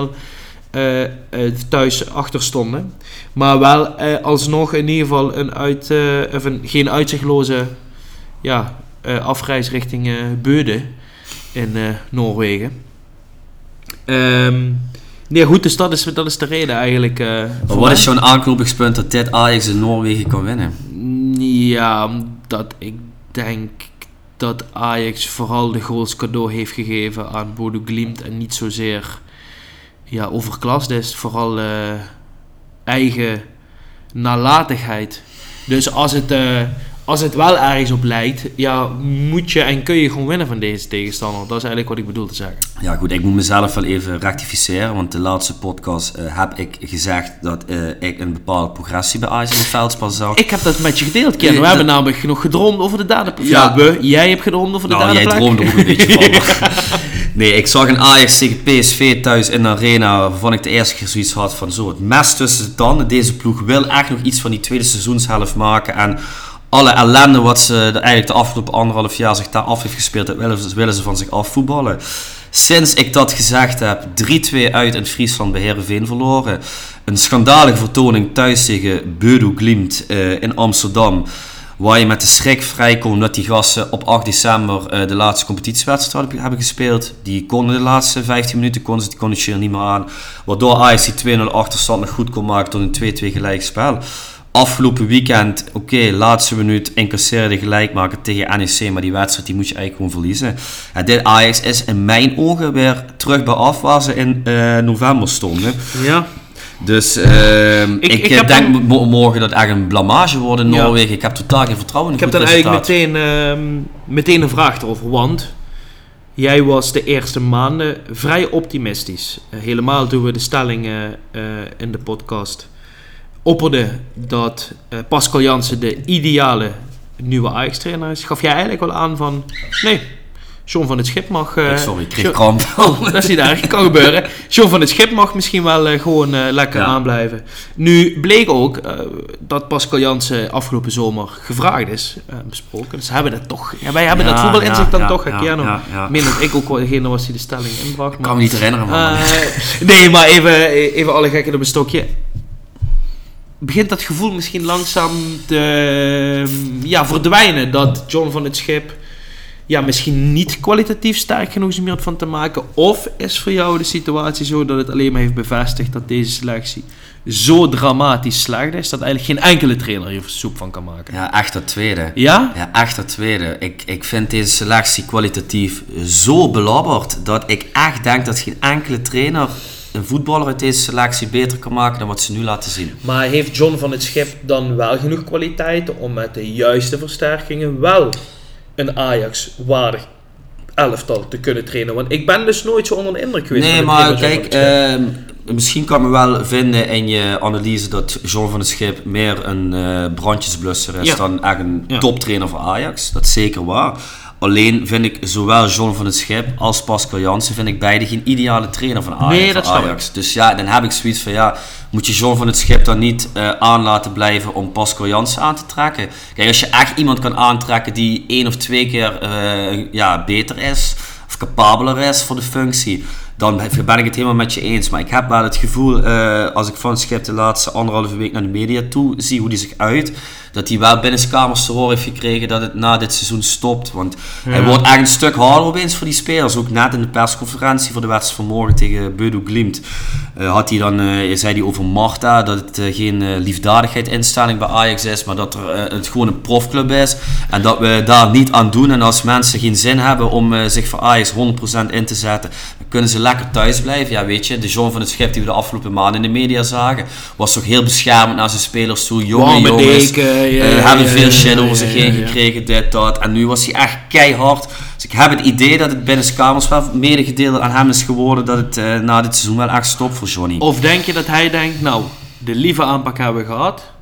Speaker 5: eh, thuis achter stonden. Maar wel alsnog in ieder geval een uit, geen uitzichtloze ja, afreis richting Beude in Noorwegen. Ehm, nee, goed, dus dat is, dat is de reden eigenlijk. eh,
Speaker 4: Maar wat is zo'n aanknopingspunt dat dit Ajax in Noorwegen kan winnen?
Speaker 5: Ja, omdat ik denk dat Ajax vooral de goals cadeau heeft gegeven aan Bodo Glimt en niet zozeer ja, overklast is. Vooral eh, eigen nalatigheid. Dus als het, eh, als het wel ergens op lijkt, ja, moet je en kun je gewoon winnen van deze tegenstander. Dat is eigenlijk wat ik bedoel te zeggen.
Speaker 4: Ja goed, ik moet mezelf wel even rectificeren, want de laatste podcast eh, heb ik gezegd dat eh, ik een bepaalde progressie bij Ajax in het veldspel zag.
Speaker 5: Ik heb dat met je gedeeld, Ken.
Speaker 4: Nee,
Speaker 5: We hebben namelijk nog gedroomd over de derde plek.
Speaker 4: Ja.
Speaker 5: We, jij hebt gedroomd over de
Speaker 4: nou,
Speaker 5: derde
Speaker 4: jij droomde ook een beetje van. maar- Nee, ik zag een Ajax tegen PSV thuis in de arena, waarvan ik de eerste keer zoiets had van zo, het mes tussen de tanden. Deze ploeg wil echt nog iets van die tweede seizoenshelft maken en alle ellende wat ze eigenlijk de afgelopen anderhalf jaar zich daar af heeft gespeeld, dat willen, ze- willen ze van zich afvoetballen. Sinds ik dat gezegd heb, 3-2 uit in Friesland bij Heerenveen verloren. Een schandalige vertoning thuis tegen Beudou Glimt eh, in Amsterdam. Waar je met de schrik vrijkomt dat die gasten op 8 december eh, de laatste competitiewedstrijd hebben- gespeeld. Die konden de laatste 15 minuten konden ze conditioneel niet meer aan. Waardoor Ajax die 2-0 achterstand nog goed kon maken tot een 2-2 gelijk spel. Afgelopen weekend, oké, laatste minuut incasseerde gelijk maken tegen NEC, maar die wedstrijd die moet je eigenlijk gewoon verliezen. Ja, dit Ajax is in mijn ogen weer terug bij af waar ze in eh, november stonden.
Speaker 5: Ja.
Speaker 4: Dus ehm,
Speaker 5: Ik-
Speaker 4: ik,
Speaker 5: ik
Speaker 4: eh, denk morgen dat echt een blamage wordt in
Speaker 5: Ja.
Speaker 4: Noorwegen. Ik heb totaal geen vertrouwen in
Speaker 5: Ik heb dan eigenlijk meteen, ehm, meteen een vraag erover. Want jij was de eerste maanden vrij optimistisch. Helemaal toen we de stellingen eh, in de podcast opperden dat eh, Pascal Jansen de ideale nieuwe Ajax-trainer is. Gaf jij eigenlijk wel aan van... Nee, John van het Schip mag... eh,
Speaker 4: Sorry, ik kreeg kramp.
Speaker 5: Oh, dat is niet erg, kan gebeuren. John van het Schip mag misschien wel eh, gewoon lekker
Speaker 4: Ja.
Speaker 5: aanblijven. Nu bleek ook dat Pascal Jansen afgelopen zomer gevraagd is, besproken. Dus hebben dat toch, ja, wij hebben
Speaker 4: Ja,
Speaker 5: dat voetbalinzicht
Speaker 4: ja,
Speaker 5: dan
Speaker 4: ja,
Speaker 5: toch,
Speaker 4: ja,
Speaker 5: herkennen.
Speaker 4: ja, ja.
Speaker 5: Min dat ik ook wel degene was die de stelling inbracht.
Speaker 4: Ik
Speaker 5: Maar,
Speaker 4: kan me niet herinneren, man.
Speaker 5: nee, maar even, even alle gekken op een stokje. Begint dat gevoel misschien langzaam te ja, verdwijnen dat John van het Schip ja, misschien niet kwalitatief sterk genoeg is om hier van te maken? Of is voor jou de situatie zo dat het alleen maar heeft bevestigd dat deze selectie zo dramatisch slecht is dat eigenlijk geen enkele trainer hier soep van kan maken?
Speaker 4: ja, echt dat tweede.
Speaker 5: Ja?
Speaker 4: Ja, echt dat tweede. Ik, ik vind deze selectie kwalitatief zo belabberd dat ik echt denk dat geen enkele trainer een voetballer uit deze selectie beter kan maken dan wat ze nu laten zien.
Speaker 5: Maar heeft John van het Schip dan wel genoeg kwaliteiten om met de juiste versterkingen wel een Ajax-waardig elftal te kunnen trainen? Want ik ben dus nooit zo onder de indruk geweest
Speaker 4: Nee, maar kijk, ehm, misschien kan ik me wel vinden in je analyse dat John van het Schip meer een eh, brandjesblusser is
Speaker 5: Ja.
Speaker 4: dan echt een
Speaker 5: Ja.
Speaker 4: toptrainer voor Ajax. Dat is zeker waar. Alleen vind ik zowel John van het Schip als Pascal Jansen vind ik beide geen ideale trainer van Ajax.
Speaker 5: Nee, dat
Speaker 4: Ajax. Dus ja, dan heb ik zoiets van ja, moet je John van het Schip dan niet eh, aan laten blijven om Pascal Jansen aan te trekken? Kijk, als je echt iemand kan aantrekken die één of twee keer eh, ja, beter is of capabeler is voor de functie, dan ben ik het helemaal met je eens. Maar ik heb wel het gevoel, eh, als ik van Schip de laatste anderhalve week naar de media toe zie hoe die zich uit, dat hij wel binnenskamers te horen heeft gekregen dat het na dit seizoen stopt. Want hij wordt echt een stuk harder opeens voor die spelers. Ook net in de persconferentie voor de wedstrijd van morgen tegen Beudou Glimt eh, had hij dan, eh, zei hij over Marta, dat het geen eh, liefdadigheidinstelling bij Ajax is, maar dat er, het gewoon een profclub is. En dat we daar niet aan doen. En als mensen geen zin hebben om zich voor Ajax 100% in te zetten, dan kunnen ze lekker thuis blijven. Ja, weet je, de John van het Schip die we de afgelopen maanden in de media zagen, was toch heel beschermend naar zijn spelers toe. Jonge
Speaker 5: Warme
Speaker 4: jongens,
Speaker 5: deken, ja, ja,
Speaker 4: hebben
Speaker 5: ja,
Speaker 4: veel shit over zich heen gekregen, dit, dat. En nu was hij echt keihard. Dus ik heb het idee dat het binnenskamers wel medegedeeld aan hem is geworden dat het eh, na dit seizoen wel echt stopt voor Johnny.
Speaker 5: Of denk je dat hij denkt, nou, de lieve aanpak hebben we gehad.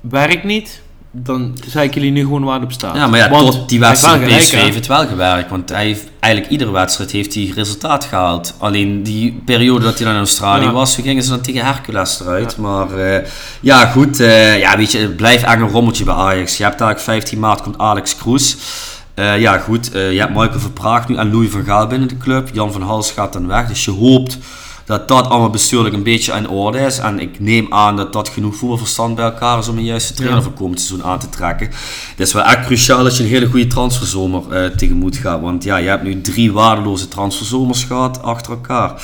Speaker 5: Werkt niet. Dan zei ik jullie nu gewoon waar het op staat.
Speaker 4: Ja, maar ja,
Speaker 5: Want
Speaker 4: tot die wedstrijd PSV heeft het wel gewerkt. Want hij heeft eigenlijk iedere wedstrijd heeft hij resultaat gehaald. Alleen die periode dat hij dan in Australië
Speaker 5: Ja.
Speaker 4: was, toen gingen ze dan tegen Hercules eruit. Maar eh, ja, goed. eh, ja, weet je, het blijft echt een rommeltje bij Ajax. Je hebt eigenlijk 15 maart komt Alex Kroes. Eh, ja, goed. je hebt Michael Verpraag nu en Louis van Gaal binnen de club. Jan van Hals gaat dan weg. Dus je hoopt dat dat allemaal bestuurlijk een beetje in orde is. En ik neem aan dat dat genoeg voetbalverstand bij elkaar is om een juiste trainer
Speaker 5: Ja.
Speaker 4: voor komend seizoen aan te trekken. Het is wel echt cruciaal dat je een hele goede transferzomer eh, tegemoet gaat. Want ja, je hebt nu drie waardeloze transferzomers gehad achter elkaar.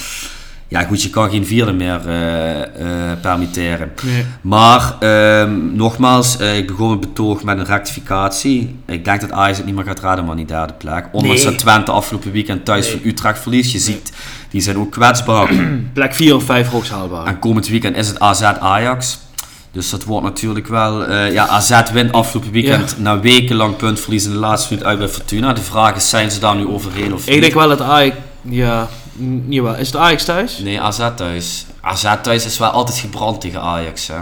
Speaker 4: Ja goed, je kan geen vierde meer eh, eh, permitteren.
Speaker 5: Nee.
Speaker 4: Maar ehm, nogmaals, eh, ik begon het betoog met een rectificatie. Ik denk dat Ajax het niet meer gaat redden, maar niet derde plek. Ondanks
Speaker 5: Nee.
Speaker 4: dat Twente afgelopen weekend thuis van Utrecht verliest. Je ziet, die zijn ook kwetsbaar.
Speaker 5: Plek 4 of 5 hoogst haalbaar.
Speaker 4: En komend weekend is het AZ Ajax. Dus dat wordt natuurlijk wel... ja, AZ wint afgelopen weekend na wekenlang puntverlies in de laatste minuut uit bij Fortuna. De vraag is, zijn ze daar nu overheen of
Speaker 5: Ik
Speaker 4: niet?
Speaker 5: denk wel dat Ajax... Ja, n-. Is het Ajax thuis?
Speaker 4: Nee, AZ thuis. AZ thuis is wel altijd gebrand tegen Ajax. Hè.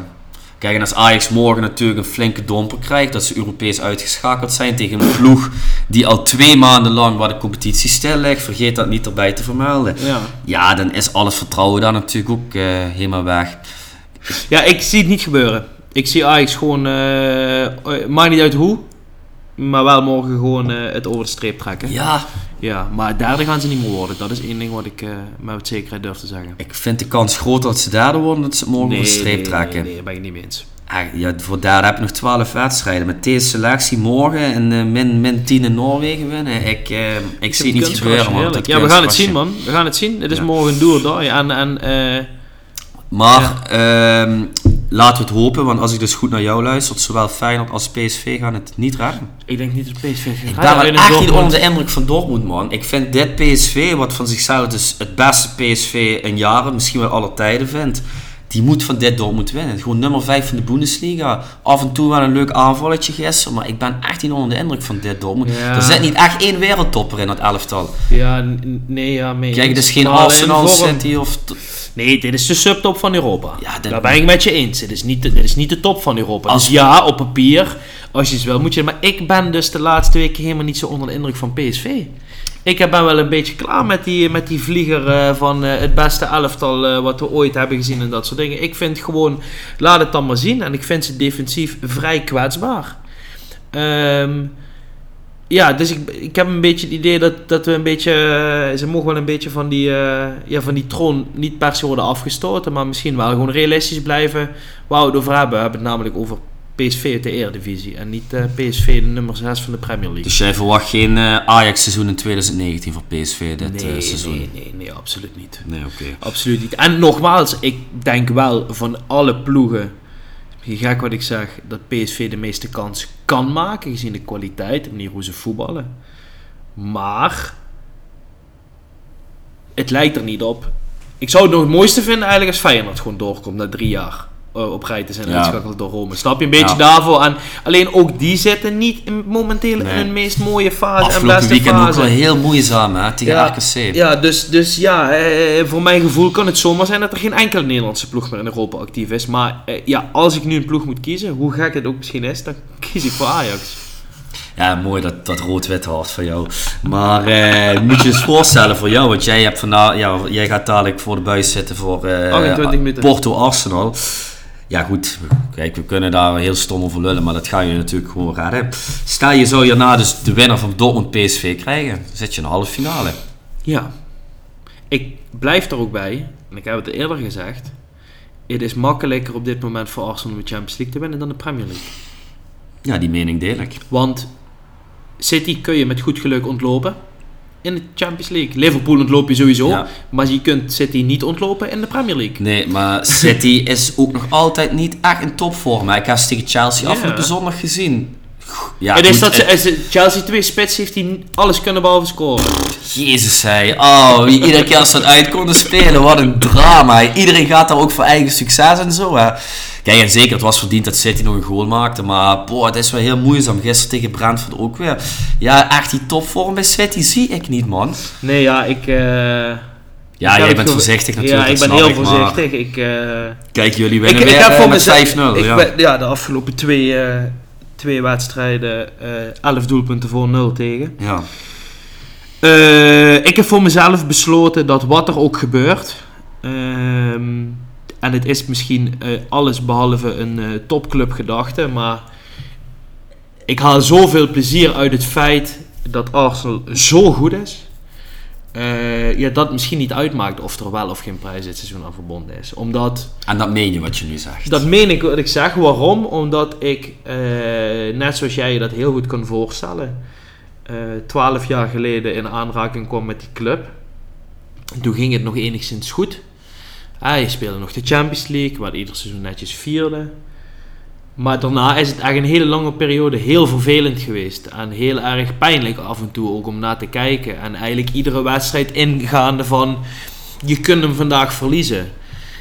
Speaker 4: Kijk, en als Ajax morgen natuurlijk een flinke domper krijgt, dat ze Europees uitgeschakeld zijn tegen een ploeg die al twee maanden lang waar de competitie stil ligt, vergeet dat niet erbij te vermelden.
Speaker 5: Ja.
Speaker 4: Ja, dan is alles vertrouwen daar natuurlijk ook eh, helemaal weg.
Speaker 5: Ja, ik zie het niet gebeuren. Ik zie Ajax gewoon... eh, maakt niet uit hoe. Maar wel morgen gewoon eh, het over de streep trekken.
Speaker 4: Ja,
Speaker 5: Ja, maar derde gaan ze niet meer worden. Dat is één ding wat ik eh, met zekerheid durf te zeggen.
Speaker 4: ik vind de kans groot dat ze derde worden, dat ze morgen over de streep
Speaker 5: nee,
Speaker 4: trekken.
Speaker 5: Nee, nee, daar ben ik niet mee eens.
Speaker 4: Ah, Ja, voor daar heb je nog 12 wedstrijden. Met deze selectie morgen en eh, min, min 10 in Noorwegen winnen. Ik, ik, zie het niet gebeuren, man. Dat
Speaker 5: Ja, we gaan het zien, man. We gaan het zien. Het is
Speaker 4: Ja.
Speaker 5: morgen door, door. En, en eh,
Speaker 4: Maar ehm, laten we het hopen, want als ik dus goed naar jou luister, zowel Feyenoord als PSV gaan het niet redden.
Speaker 5: ik denk niet dat PSV gaat
Speaker 4: Ik ben wel echt niet onder de indruk van Dortmund, man. Ik vind dit PSV, wat van zichzelf dus het beste PSV in jaren, misschien wel aller tijden vindt, die moet van dit Dortmund winnen. Gewoon nummer 5 van de Bundesliga. Af en toe wel een leuk aanvalletje gisteren, maar ik ben echt niet onder de indruk van dit Dortmund.
Speaker 5: Ja.
Speaker 4: Er zit niet echt één wereldtopper in dat elftal.
Speaker 5: Ja, nee, ja, mee.
Speaker 4: Kijk, het is geen
Speaker 5: Maar alleen
Speaker 4: Arsenal. City of...
Speaker 5: Nee, dit is de subtop van Europa.
Speaker 4: Ja, dit-
Speaker 5: Daar ben ik met je eens. Dit is niet de, dit is niet de top van Europa.
Speaker 4: Als-
Speaker 5: Dus ja, op papier, als je het wil, moet je... Maar ik ben dus de laatste weken helemaal niet zo onder de indruk van PSV. Ik ben wel een beetje klaar met die, met die vlieger eh, van eh, het beste elftal eh, wat we ooit hebben gezien en dat soort dingen. Ik vind gewoon, laat het dan maar zien. En ik vind ze defensief vrij kwetsbaar. Ehm, ja, dus ik, ik heb een beetje het idee dat, dat we een beetje... ze mogen wel een beetje van die, ja, van die troon niet per se worden afgestoten, maar misschien wel gewoon realistisch blijven waar we het over hebben. We hebben het namelijk over PSV uit de Eredivisie en niet eh, PSV de nummer 6 van de Premier League.
Speaker 4: Dus jij verwacht geen eh, Ajax-seizoen in 2019 voor PSV dit eh, seizoen?
Speaker 5: nee, nee, nee, absoluut niet.
Speaker 4: Nee, oké.
Speaker 5: Absoluut niet. En nogmaals, ik denk wel van alle ploegen, gek wat ik zeg, dat PSV de meeste kans kan maken, gezien de kwaliteit, de manier hoe ze voetballen. Maar het lijkt er niet op. Ik zou het nog het mooiste vinden eigenlijk als Feyenoord gewoon doorkomt na drie jaar. Eh, op te zijn
Speaker 4: Ja.
Speaker 5: uitgeschakeld door Rome. Snap je? Een beetje
Speaker 4: Ja.
Speaker 5: daarvoor. En alleen ook die zitten niet in- momenteel
Speaker 4: Nee.
Speaker 5: in hun meest mooie fase en
Speaker 4: Afgelopen
Speaker 5: beste
Speaker 4: weekend ook
Speaker 5: fase.
Speaker 4: wel heel moeizaam hè, tegen
Speaker 5: Ja,
Speaker 4: RKC.
Speaker 5: Ja, dus, dus ja, eh, voor mijn gevoel kan het zomaar zijn dat er geen enkele Nederlandse ploeg meer in Europa actief is. Maar eh, ja, als ik nu een ploeg moet kiezen, hoe gek het ook misschien is, dan kies ik voor Ajax.
Speaker 4: Ja, mooi dat, dat rood-wit hart van jou. Maar eh, moet je eens voorstellen voor jou, want jij, hebt vandaag, ja, jij gaat dadelijk voor de buis zitten voor eh,
Speaker 5: 28 minuten.
Speaker 4: Porto Arsenal. Ja goed, kijk, we kunnen daar heel stom over lullen, maar dat ga je natuurlijk gewoon redden. Stel je zou hierna dus de winnaar van Dortmund PSV krijgen, dan zit je in de halve finale.
Speaker 5: Ja, ik blijf er ook bij, en ik heb het eerder gezegd, het is makkelijker op dit moment voor Arsenal om de Champions League te winnen dan de Premier League.
Speaker 4: Ja, die mening deel ik.
Speaker 5: Want City kun je met goed geluk ontlopen in de Champions League. Liverpool ontloop je sowieso,
Speaker 4: Ja.
Speaker 5: maar je kunt City niet ontlopen in de Premier League.
Speaker 4: Nee, maar City is ook nog altijd niet echt in topvorm. Ik heb ze tegen Chelsea
Speaker 5: Ja.
Speaker 4: afgelopen zondag gezien. Ja,
Speaker 5: het is dat ze, als Chelsea twee spits heeft die alles kunnen behalve scoren.
Speaker 4: Jezus, zei. Oh, iedere keer als ze het uit konden spelen, wat een drama. Iedereen gaat daar ook voor eigen succes en zo. Hè. Kijk, en zeker, het was verdiend dat City nog een goal maakte. Maar boah, het is wel heel moeizaam. Gisteren tegen Brentford ook weer. Ja, echt die topvorm bij City zie ik niet, man.
Speaker 5: Nee, ja, ik...
Speaker 4: Ja,
Speaker 5: ik
Speaker 4: jij bent voorzichtig natuurlijk.
Speaker 5: Ja, ik ben heel
Speaker 4: ik,
Speaker 5: voorzichtig. Ik, eh,
Speaker 4: Kijk, jullie
Speaker 5: ik,
Speaker 4: winnen
Speaker 5: ik
Speaker 4: weer
Speaker 5: heb
Speaker 4: eh,
Speaker 5: voor
Speaker 4: met
Speaker 5: mezelf...
Speaker 4: 5-0.
Speaker 5: ik
Speaker 4: Ja.
Speaker 5: ja, de afgelopen twee, eh, twee wedstrijden, eh 11 doelpunten voor 0 tegen.
Speaker 4: ja.
Speaker 5: Eh, ik heb voor mezelf besloten dat wat er ook gebeurt. ehm, en het is misschien eh, alles behalve een eh, topclub gedachte. Maar ik haal zoveel plezier uit het feit dat Arsenal zo goed is. Eh, ja, dat misschien niet uitmaakt of er wel of geen prijs dit seizoen aan verbonden is. Omdat
Speaker 4: En dat meen je wat je nu zegt.
Speaker 5: dat meen ik wat ik zeg. Waarom? Omdat ik, eh, net zoals jij je dat heel goed kan voorstellen, eh, twaalf jaar geleden in aanraking kwam met die club. Toen ging het nog enigszins goed. Ah, je speelde nog de Champions League, waar ieder seizoen netjes vierde. Maar daarna is het echt een hele lange periode heel vervelend geweest. En heel erg pijnlijk af en toe ook om naar te kijken. En eigenlijk iedere wedstrijd ingaande van... Je kunt hem vandaag verliezen.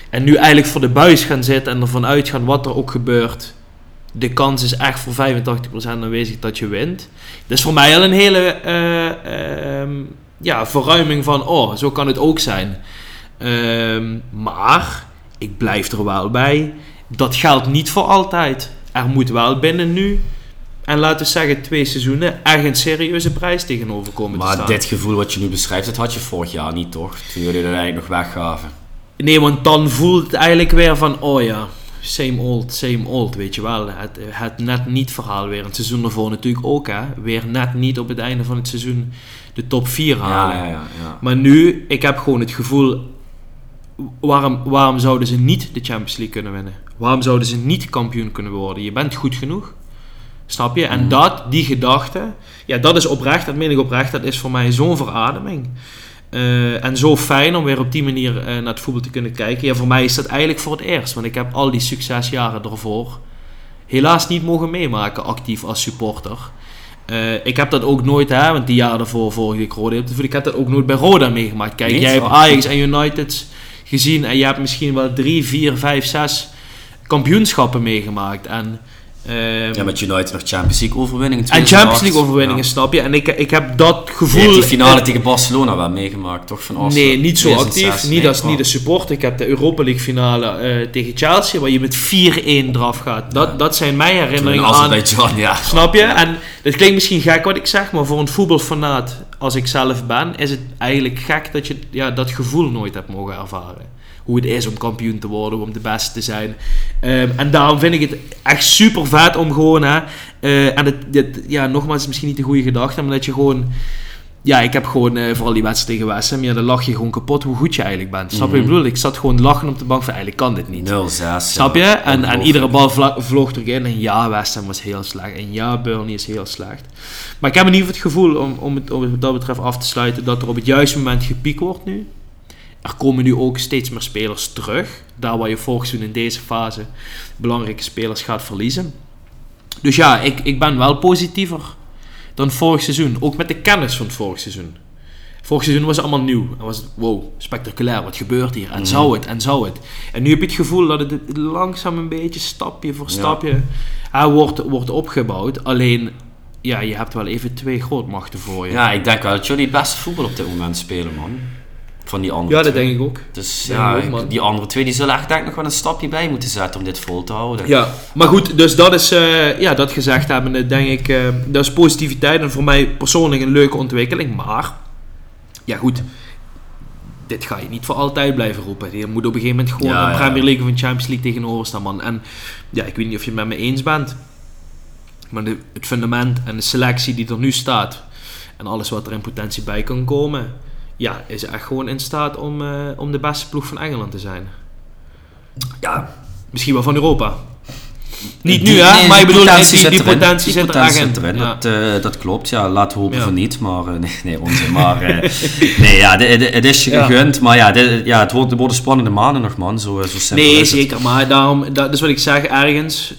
Speaker 5: En nu eigenlijk voor de buis gaan zitten en ervan uitgaan wat er ook gebeurt. De kans is echt voor 85% aanwezig dat je wint. Dat is voor mij al een hele eh, ehm, ja, verruiming van, oh, zo kan het ook zijn. Ehm, maar ik blijf er wel bij. Dat geldt niet voor altijd. Er moet wel binnen nu, en laten we zeggen twee seizoenen, echt een serieuze prijs tegenover komen te
Speaker 4: Maar dit gevoel wat je nu beschrijft, dat had je vorig jaar niet, toch? Toen jullie er eigenlijk nog weggaven.
Speaker 5: Nee, want dan voelt het eigenlijk weer van, oh ja, same old, same old, weet je wel. Het, het net niet verhaal weer. Het seizoen ervoor natuurlijk ook, hè. Weer net niet op het einde van het seizoen de top 4 halen.
Speaker 4: Ja, ja, ja. ja.
Speaker 5: Maar nu, ik heb gewoon het gevoel, waarom, waarom zouden ze niet de Champions League kunnen winnen? Waarom zouden ze niet kampioen kunnen worden? Je bent goed genoeg. Snap je? En dat, die gedachte, ja, dat is oprecht, dat meen ik oprecht, dat is voor mij zo'n verademing. Eh, en zo fijn om weer op die manier eh, naar het voetbal te kunnen kijken. Ja, voor mij is dat eigenlijk voor het eerst, want ik heb al die succesjaren ervoor helaas niet mogen meemaken actief als supporter. Eh, ik heb dat ook nooit, hè, want die jaren daarvoor volgde ik Roda. Ik heb dat ook nooit bij Roda meegemaakt. Kijk, jij hebt. Ajax en United gezien en je hebt misschien wel drie, vier, vijf, zes kampioenschappen meegemaakt. En, ehm,
Speaker 4: Ja, met United nog Champions League overwinning. in
Speaker 5: en Champions
Speaker 4: 2008.
Speaker 5: League overwinningen,
Speaker 4: Ja.
Speaker 5: snap je? En ik, ik heb dat
Speaker 4: Je
Speaker 5: gevoel...
Speaker 4: hebt die finale tegen Barcelona wel meegemaakt, toch? Van Arsenal?
Speaker 5: Nee, niet zo
Speaker 4: 2006.
Speaker 5: actief. Niet als niet de supporter. Ik heb de Europa League finale eh, tegen Chelsea, waar je met 4-1 eraf gaat. Dat, dat zijn mijn herinneringen aan...
Speaker 4: Ja.
Speaker 5: Snap je? En het klinkt misschien gek wat ik zeg, maar voor een voetbalfanaat als ik zelf ben, is het eigenlijk gek dat je ja, dat gevoel nooit hebt mogen ervaren. Hoe het is om kampioen te worden, om de beste te zijn. Ehm, en daarom vind ik het echt super vet om gewoon, hè, eh, en het, dit, ja, nogmaals, is misschien niet de goede gedachte, maar dat je gewoon, ja, ik heb gewoon, eh, vooral die wedstrijd tegen West Ham, ja, dan lach je gewoon kapot hoe goed je eigenlijk bent. Snap je wat ik bedoel? Ik zat gewoon lachen op de bank van, eigenlijk kan dit niet.
Speaker 4: 0-6.
Speaker 5: Snap je? En, en iedere bal vloog erin. En ja, West Ham was heel slecht. En ja, Burnley is heel slecht. Maar ik heb in ieder geval het gevoel, om, om, het, om het wat dat betreft af te sluiten, dat er op het juiste moment gepiekt wordt nu. Er komen nu ook steeds meer spelers terug. Daar waar je vorig seizoen in deze fase belangrijke spelers gaat verliezen. Dus ja, ik, ik ben wel positiever dan vorig seizoen. Ook met de kennis van het vorig seizoen. Vorig seizoen was het allemaal nieuw. En was het, wow, spectaculair, wat gebeurt hier? En
Speaker 4: Mhm.
Speaker 5: zou het, en zou het. En nu heb je het gevoel dat het langzaam een beetje, stapje voor
Speaker 4: Ja.
Speaker 5: stapje, hij wordt, wordt opgebouwd. Alleen, ja, je hebt wel even twee grootmachten voor je.
Speaker 4: Ja, ik denk wel dat jullie het beste voetbal op dit moment spelen, man. Van die andere
Speaker 5: Ja, dat
Speaker 4: twee.
Speaker 5: denk ik ook.
Speaker 4: Dus
Speaker 5: Denk
Speaker 4: ja,
Speaker 5: ik ook, man.
Speaker 4: die andere twee die zullen echt denk ik nog wel een stapje bij moeten zetten om dit vol te houden.
Speaker 5: Ja, maar goed, dus dat is, eh, ja, dat gezegd hebben, denk ik, eh, dat is positiviteit en voor mij persoonlijk een leuke ontwikkeling. Maar, ja goed, dit ga je niet voor altijd blijven roepen. Je moet op een gegeven moment gewoon
Speaker 4: Ja,
Speaker 5: een
Speaker 4: ja.
Speaker 5: Premier League of een Champions League tegenover staan, man. En ja, ik weet niet of je het met me eens bent, maar de, het fundament en de selectie die er nu staat en alles wat er in potentie bij kan komen, ja, is echt gewoon in staat om, eh, om de beste ploeg van Engeland te zijn.
Speaker 4: Ja,
Speaker 5: Misschien wel van Europa. Niet
Speaker 4: Die-
Speaker 5: nu, hè?
Speaker 4: nee,
Speaker 5: maar ik bedoel, die,
Speaker 4: potentie
Speaker 5: die, die
Speaker 4: zit erin.
Speaker 5: potentie zit er
Speaker 4: potentie erin.
Speaker 5: Ja.
Speaker 4: Dat, eh, dat klopt, ja. Laten we hopen
Speaker 5: Ja.
Speaker 4: van niet. Maar eh, nee, nee, onzin. Maar nee, ja, de- de- het is je
Speaker 5: Ja.
Speaker 4: gegund. Maar ja, de- ja het, wordt, het worden spannende maanden nog, man. Zo, zo simpel
Speaker 5: Nee,
Speaker 4: het.
Speaker 5: zeker. Maar daarom, dat is wat ik zeg, ergens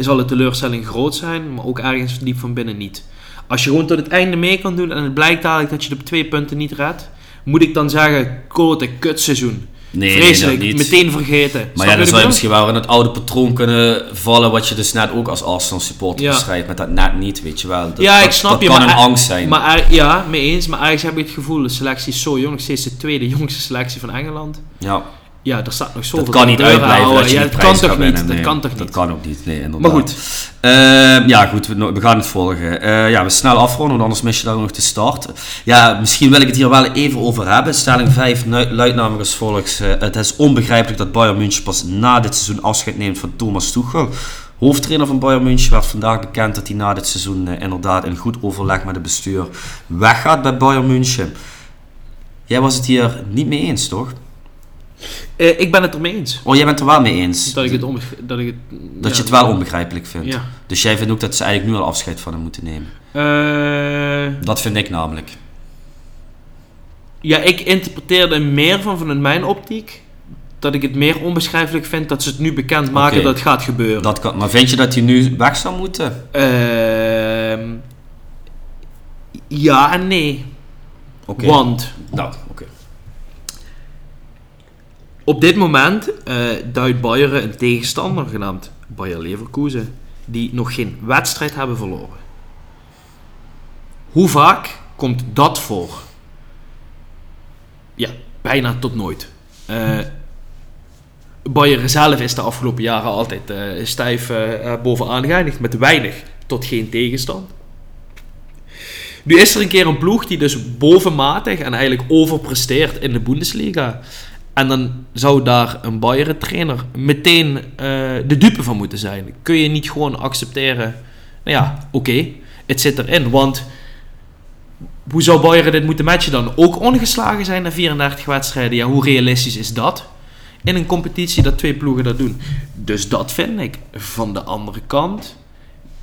Speaker 5: zal de teleurstelling groot zijn, maar ook ergens diep van binnen niet. Als je gewoon tot het einde mee kan doen en het blijkt dadelijk dat je op twee punten niet redt, moet ik dan zeggen, klote kutseizoen.
Speaker 4: Nee, nee,
Speaker 5: Vreselijk,
Speaker 4: dat niet.
Speaker 5: meteen vergeten. Snap
Speaker 4: Maar ja, dan zou je misschien wel in het oude patroon kunnen vallen, wat je dus net ook als Arsenal supporter
Speaker 5: Ja.
Speaker 4: bestrijdt, met dat net niet, weet je wel. Dat,
Speaker 5: ja,
Speaker 4: dat,
Speaker 5: ik snap
Speaker 4: dat
Speaker 5: je.
Speaker 4: kan
Speaker 5: maar
Speaker 4: een angst zijn.
Speaker 5: Maar ja, mee eens. Maar ergens heb ik het gevoel, de selectie is zo jong. Steeds de tweede jongste selectie van Engeland.
Speaker 4: ja,
Speaker 5: Ja, daar staat nog zoveel
Speaker 4: dat kan niet uitblijven dat
Speaker 5: Ja, dat kan toch niet? Dat kan toch
Speaker 4: Dat
Speaker 5: niet?
Speaker 4: kan ook niet, nee, inderdaad.
Speaker 5: Maar goed.
Speaker 4: Ehm, ja, goed, we, we gaan het volgen. Eh, ja, we snel afronden, want anders mis je daar nog de start. Ja, misschien wil ik het hier wel even over hebben. Stelling 5 nu- luidt namelijk als volgt. het is onbegrijpelijk dat Bayern München pas na dit seizoen afscheid neemt van Thomas Tuchel. Hoofdtrainer van Bayern München werd vandaag bekend dat hij na dit seizoen eh, inderdaad in goed overleg met het bestuur weggaat bij Bayern München. Jij was het hier niet mee eens, toch?
Speaker 5: Eh, ik ben het ermee eens.
Speaker 4: Oh, jij bent er wel mee eens.
Speaker 5: Dat ik het, dat ik het,
Speaker 4: Dat
Speaker 5: ja.
Speaker 4: je het wel onbegrijpelijk vindt.
Speaker 5: Ja.
Speaker 4: Dus jij vindt ook dat ze eigenlijk nu al afscheid van hem moeten nemen.
Speaker 5: Eh,
Speaker 4: Dat vind ik namelijk.
Speaker 5: ja, ik interpreteerde meer van vanuit mijn optiek dat ik het meer onbeschrijfelijk vind dat ze het nu bekend maken dat het gaat gebeuren.
Speaker 4: Dat kan, maar vind je dat hij nu weg zou moeten?
Speaker 5: Ehm, ja en nee.
Speaker 4: Oké.
Speaker 5: Want
Speaker 4: Nou.
Speaker 5: Op dit moment eh duidt Bayern een tegenstander genaamd Bayer Leverkusen die nog geen wedstrijd hebben verloren. Hoe vaak komt dat voor? Ja, bijna tot nooit. Eh Bayern zelf is de afgelopen jaren altijd eh, stijf eh, bovenaan geëindigd met weinig tot geen tegenstand. Nu is er een keer een ploeg die dus bovenmatig en eigenlijk overpresteert in de Bundesliga. En dan zou daar een Bayern trainer meteen eh, de dupe van moeten zijn. Kun je niet gewoon accepteren, nou ja, oké, het zit erin. Want hoe zou Bayern dit moeten matchen dan? Ook ongeslagen zijn na 34 wedstrijden? Ja, hoe realistisch is dat? In een competitie dat twee ploegen dat doen. Dus dat vind ik. Van de andere kant,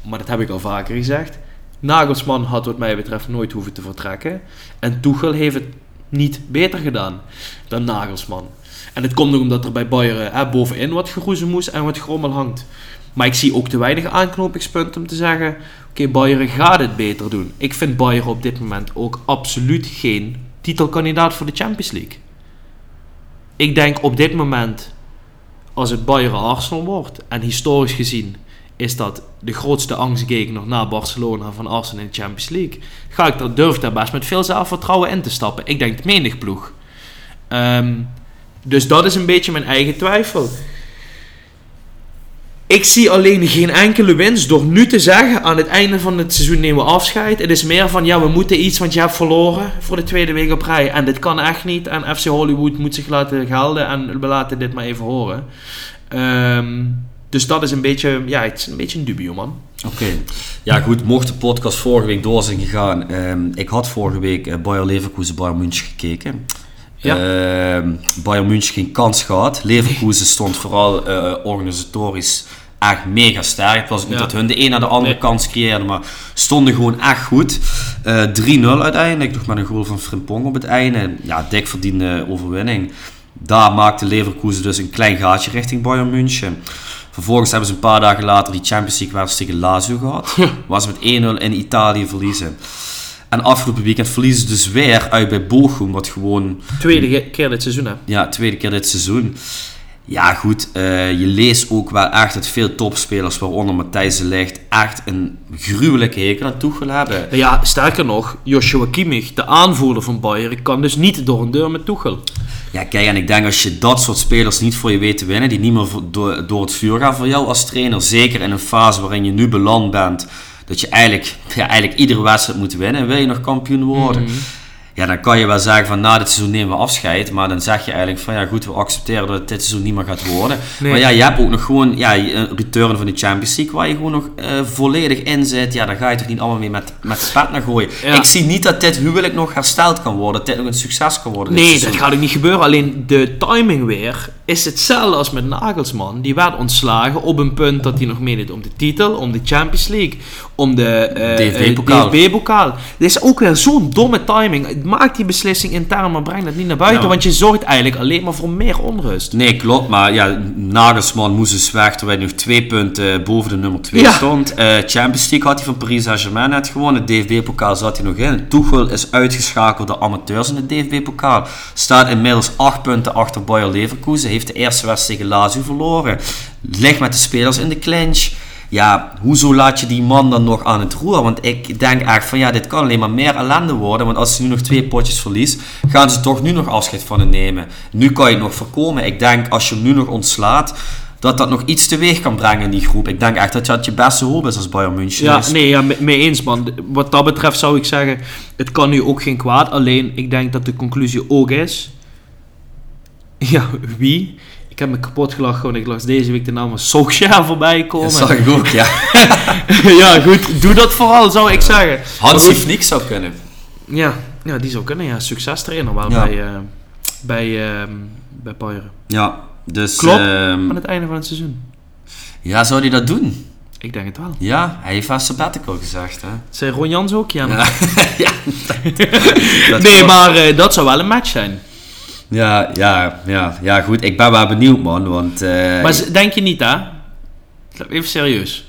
Speaker 5: maar dat heb ik al vaker gezegd. Nagelsman had wat mij betreft nooit hoeven te vertrekken. En Tuchel heeft het niet beter gedaan dan Nagelsman. En het komt ook omdat er bij Bayern hè, bovenin wat geroezemoes en wat grommel hangt. Maar ik zie ook te weinig aanknopingspunten om te zeggen... Oké, Bayern gaat het beter doen. Ik vind Bayern op dit moment ook absoluut geen titelkandidaat voor de Champions League. Ik denk op dit moment, als het Bayern Arsenal wordt... en historisch gezien is dat de grootste angstgegner na Barcelona van Arsenal in de Champions League. Ga ik daar, durf daar best met veel zelfvertrouwen in te stappen. Ik denk menig ploeg. Ehm, dus dat is een beetje mijn eigen twijfel. Ik zie alleen geen enkele winst door nu te zeggen aan het einde van het seizoen nemen we afscheid. Het is meer van ja, we moeten iets, want je hebt verloren voor de tweede week op rij. En dit kan echt niet. En FC Hollywood moet zich laten gelden en we laten dit maar even horen. Ehm, dus dat is een beetje, ja, het is een beetje een dubio, man.
Speaker 4: Oké. Ja goed, mocht de podcast vorige week door zijn gegaan. ehm, ik had vorige week uh, Bayer Leverkusen, Bayern München gekeken.
Speaker 5: Ja.
Speaker 4: Ehm, Bayern München geen kans gehad. Leverkusen stond vooral eh, organisatorisch echt mega sterk. Het was niet
Speaker 5: Ja.
Speaker 4: dat hun de een naar de andere
Speaker 5: Nee.
Speaker 4: kans creëerden, maar stonden gewoon echt goed. Eh 3-0 uiteindelijk, nog met een goal van Frimpong op het einde. Ja, dik verdiende overwinning. Daar maakte Leverkusen dus een klein gaatje richting Bayern München. Vervolgens hebben ze een paar dagen later die Champions League wedstrijd tegen Lazio gehad. Was met 1-0 in Italië verliezen. En afgelopen weekend verliezen ze dus weer uit bij Bochum, wat gewoon
Speaker 5: Tweede keer dit seizoen, hè.
Speaker 4: ja, tweede keer dit seizoen. Ja, goed. eh, je leest ook wel echt dat veel topspelers, waaronder Matthijs de Ligt, echt een gruwelijke hekel aan Tuchel hebben.
Speaker 5: Ja, sterker nog, Joshua Kimmich, de aanvoerder van Bayern, kan dus niet door een deur met Tuchel.
Speaker 4: Ja, kijk, en ik denk als je dat soort spelers niet voor je weet te winnen, die niet meer door, door het vuur gaan voor jou als trainer, zeker in een fase waarin je nu beland bent, dat je eigenlijk, ja, eigenlijk iedere wedstrijd moet winnen, wil je nog kampioen worden. Ja, dan kan je wel zeggen van na dit seizoen nemen we afscheid, maar dan zeg je eigenlijk van ja goed, we accepteren dat het dit seizoen niet meer gaat worden.
Speaker 5: Nee.
Speaker 4: Maar ja, je hebt ook nog gewoon ja, een return van de Champions League waar je gewoon nog eh, volledig in zit. Ja, daar ga je toch niet allemaal mee met, met pet naar gooien.
Speaker 5: Ja.
Speaker 4: Ik zie niet dat dit huwelijk nog hersteld kan worden, dat dit nog een succes kan worden.
Speaker 5: Nee, dat gaat ook niet gebeuren. Alleen de timing weer is hetzelfde als met Nagelsman. Die werd ontslagen op een punt dat hij nog meedeed om de titel, om de Champions League, om de eh,
Speaker 4: DFB-pokaal.
Speaker 5: eh. Dit is ook weer zo'n domme timing. Maak die beslissing intern, maar breng dat niet naar buiten.
Speaker 4: Ja.
Speaker 5: Want je zorgt eigenlijk alleen maar voor meer onrust.
Speaker 4: Nee, klopt. Maar ja, Nagelsman moest dus weg terwijl hij nog twee punten boven de nummer 2
Speaker 5: Ja.
Speaker 4: stond. Eh, Champions League had hij van Paris Saint-Germain net gewonnen. De DFB-pokaal zat hij nog in. Tuchel is uitgeschakeld door amateurs in de DFB-pokaal. Staat inmiddels 8 punten achter Bayer Leverkusen. Heeft de eerste wedstrijd tegen Lazio verloren. Ligt met de spelers in de clinch. Ja, hoezo laat je die man dan nog aan het roer? Want ik denk echt van ja, dit kan alleen maar meer ellende worden. Want als ze nu nog twee potjes verliest, gaan ze toch nu nog afscheid van hem nemen. Nu kan je het nog voorkomen. Ik denk als je hem nu nog ontslaat, dat dat nog iets teweeg kan brengen in die groep. Ik denk echt dat dat je beste hoop is als Bayern München.
Speaker 5: Ja,
Speaker 4: is.
Speaker 5: nee, ja, me- mee eens man. Wat dat betreft zou ik zeggen, het kan nu ook geen kwaad. Alleen, ik denk dat de conclusie ook is... Ja, wie? Ik heb me kapot gelachen, ik las deze week de naam van Solskjaer voorbij komen.
Speaker 4: Dat zag ik ook, ja.
Speaker 5: ja, goed, doe dat vooral, zou ik zeggen.
Speaker 4: Hansi Flick zou kunnen.
Speaker 5: Ja, ja, die zou kunnen, ja. Succestrainer wel
Speaker 4: Ja.
Speaker 5: bij, eh, bij, ehm, bij Bayern.
Speaker 4: Ja, dus...
Speaker 5: Klopt.
Speaker 4: ehm,
Speaker 5: Aan het einde van het seizoen.
Speaker 4: ja, zou hij dat doen?
Speaker 5: Ik denk het wel.
Speaker 4: Ja, hij heeft vast sabbatical gezegd, hè.
Speaker 5: Zei Ron Jans ook, ja.
Speaker 4: Ja, ja dat
Speaker 5: nee, maar eh, dat zou wel een match zijn.
Speaker 4: Ja, ja, ja, ja, goed. Ik ben wel benieuwd, man. Want. eh,
Speaker 5: Maar denk je niet, hè? Even serieus.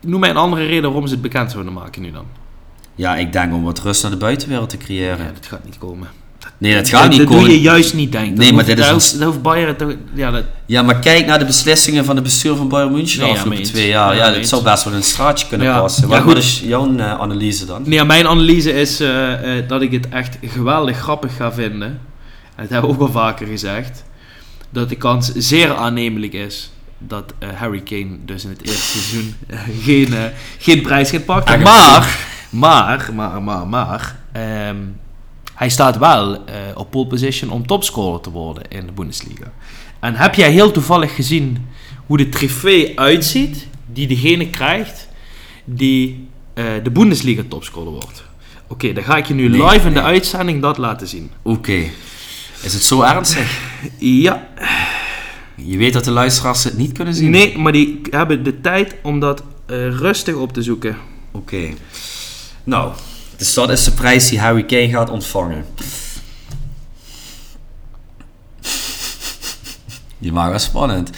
Speaker 5: Noem mij een andere reden waarom ze het bekend zouden maken nu dan.
Speaker 4: ja, ik denk om wat rust naar de buitenwereld te creëren.
Speaker 5: Ja, dat gaat niet komen.
Speaker 4: nee, dat gaat
Speaker 5: dat
Speaker 4: niet
Speaker 5: dat
Speaker 4: komen.
Speaker 5: doe je juist niet, denk ik.
Speaker 4: Nee,
Speaker 5: Dat
Speaker 4: maar dit is
Speaker 5: dat
Speaker 4: een-
Speaker 5: hoeft- Dat hoeft Bayern. Ja, dat,
Speaker 4: Ja, maar kijk naar de beslissingen van de bestuur van Bayern München de
Speaker 5: Nee,
Speaker 4: afgelopen twee jaar.
Speaker 5: Ja,
Speaker 4: Ja, dat zou best wel een straatje kunnen passen.
Speaker 5: Ja,
Speaker 4: Wat, is jouw eh, analyse dan?
Speaker 5: Nee, ja, mijn analyse is eh, dat ik het echt geweldig grappig ga vinden. Dat hebben we ook al vaker gezegd. Dat de kans zeer aannemelijk is dat eh, Harry Kane dus in het eerste seizoen eh, geen, eh, geen prijs gaat pakken. Maar, maar, maar, maar, maar... ehm, hij staat wel eh, op pole position om topscorer te worden in de Bundesliga. En heb jij heel toevallig gezien hoe de trofee uitziet die degene krijgt die eh, de Bundesliga topscorer wordt? Oké, dan ga ik je nu
Speaker 4: Nee,
Speaker 5: live in de
Speaker 4: nee.
Speaker 5: uitzending dat laten zien.
Speaker 4: Oké. Is het zo ernstig?
Speaker 5: Ja,
Speaker 4: Je weet dat de luisteraars het niet kunnen zien?
Speaker 5: nee, maar die hebben de tijd om dat eh, rustig op te zoeken.
Speaker 4: Oké. Nou, dus dat is de prijs die Harry Kane gaat ontvangen. Je maakt wel spannend.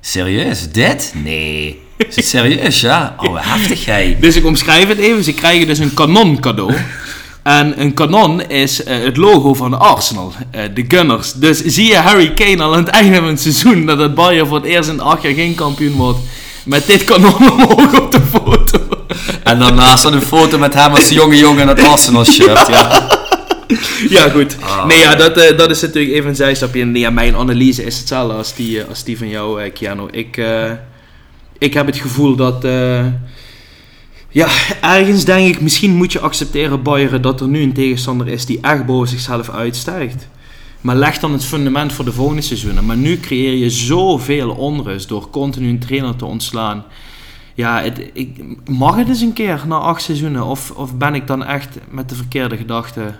Speaker 4: Serieus? Dit? Nee. Is het serieus, ja? Oh, heftig jij.
Speaker 5: Dus ik omschrijf het even. Ze krijgen dus een kanon cadeau. En een kanon is eh, het logo van Arsenal, eh, de Gunners. Dus zie je Harry Kane al aan het einde van het seizoen dat het Bayern voor het eerst in acht jaar geen kampioen wordt. Met dit kanon omhoog op de foto.
Speaker 4: En daarnaast dan een foto met hem als jonge jongen in het Arsenal shirt, ja.
Speaker 5: Ja, goed. nee, ja, dat, eh, dat is natuurlijk even een zijstapje. Ja, mijn analyse is hetzelfde als die, als die van jou, Keanu. Ik, ik heb het gevoel dat... ja, ergens denk ik, misschien moet je accepteren, Bayern, dat er nu een tegenstander is die echt boven zichzelf uitstijgt. Maar leg dan het fundament voor de volgende seizoenen. Maar nu creëer je zoveel onrust door continu een trainer te ontslaan. Ja, het, ik, mag het eens een keer na acht seizoenen? Of, of ben ik dan echt met de verkeerde gedachten...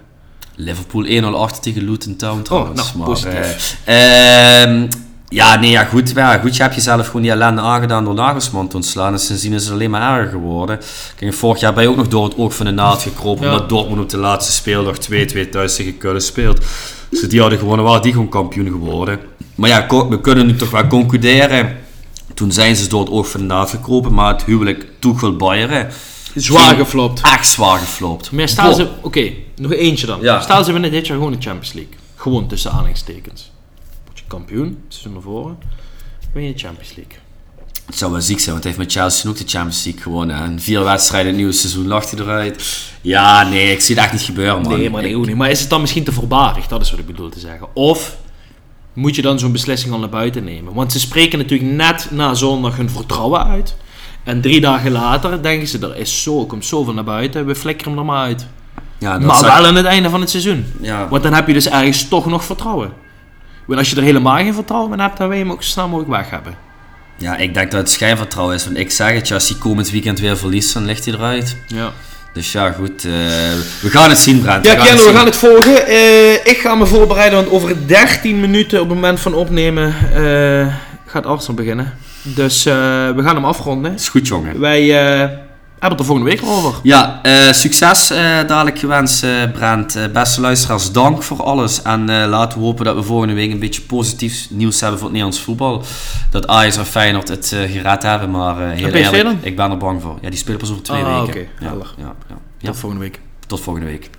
Speaker 4: Liverpool 1-0 achter tegen Luton Town trouwens.
Speaker 5: nou,
Speaker 4: maar,
Speaker 5: positief.
Speaker 4: eh, ehm, ja, nee, ja, goed. Ja, goed, je hebt jezelf gewoon die ellende aangedaan door Nagelsman te ontslaan. En sindsdien is het alleen maar erger geworden. Kijk, vorig jaar ben je ook nog door het oog van de naald gekropen.
Speaker 5: Ja.
Speaker 4: Omdat Dortmund op de laatste speeldag 2-2 thuis tegen Keulen speelt. Dus die hadden gewonnen, waren die gewoon kampioen geworden. Maar ja, we kunnen nu toch wel concluderen. Toen zijn ze door het oog van de naald gekropen. Maar het huwelijk Tuchel Bayern
Speaker 5: Zwaar geflopt.
Speaker 4: Echt zwaar geflopt.
Speaker 5: Maar
Speaker 4: Boah.
Speaker 5: ze... Oké, nog eentje dan.
Speaker 4: Ja.
Speaker 5: Stel ze winnen dit jaar gewoon de Champions League. Gewoon tussen aanhalingstekens. Kampioen, seizoen naar voren. Win je de Champions League.
Speaker 4: Het zou wel ziek zijn, want hij heeft met Chelsea ook de Champions League gewonnen. En vier wedstrijden het nieuwe seizoen lacht hij eruit. Ja, nee, ik zie het echt niet gebeuren, man.
Speaker 5: Nee, maar nee, niet. Maar is het dan misschien te voorbarig? Dat is wat ik bedoel te zeggen. Of moet je dan zo'n beslissing al naar buiten nemen? Want ze spreken natuurlijk net na zondag hun vertrouwen uit. En drie dagen later denken ze, er is zo, komt zoveel naar buiten, we flikkeren hem er maar uit.
Speaker 4: Ja, dat
Speaker 5: Maar wel aan het einde van het seizoen.
Speaker 4: Ja,
Speaker 5: Want dan heb je dus ergens toch nog vertrouwen. Want als je er helemaal geen vertrouwen in hebt, dan wil je hem ook zo snel mogelijk weg hebben.
Speaker 4: ja, ik denk dat het schijnvertrouwen is. Want ik zeg het, ja, als hij komend weekend weer verliest, dan ligt hij eruit.
Speaker 5: Ja.
Speaker 4: Dus ja, goed. eh, we gaan het zien, Brent.
Speaker 5: Ja, Kenno, we gaan het volgen. Eh, ik ga me voorbereiden, want over 13 minuten op het moment van opnemen eh, gaat Arsenal beginnen. Dus eh, we gaan hem afronden.
Speaker 4: Is goed, jongen.
Speaker 5: Wij eh, hebben het er volgende week over.
Speaker 4: Ja, eh, succes eh, dadelijk gewenst, eh, Brent. Beste luisteraars, dank voor alles. En laten we hopen dat we volgende week een beetje positief nieuws hebben voor het Nederlands voetbal. Dat Ajax en Feyenoord het gered hebben, maar heel eerlijk, ik ben er bang voor. Ja, die spelen pas over twee
Speaker 5: Ah,
Speaker 4: weken.
Speaker 5: oké,
Speaker 4: ja, ja, ja.
Speaker 5: Tot volgende week.
Speaker 4: Tot volgende week.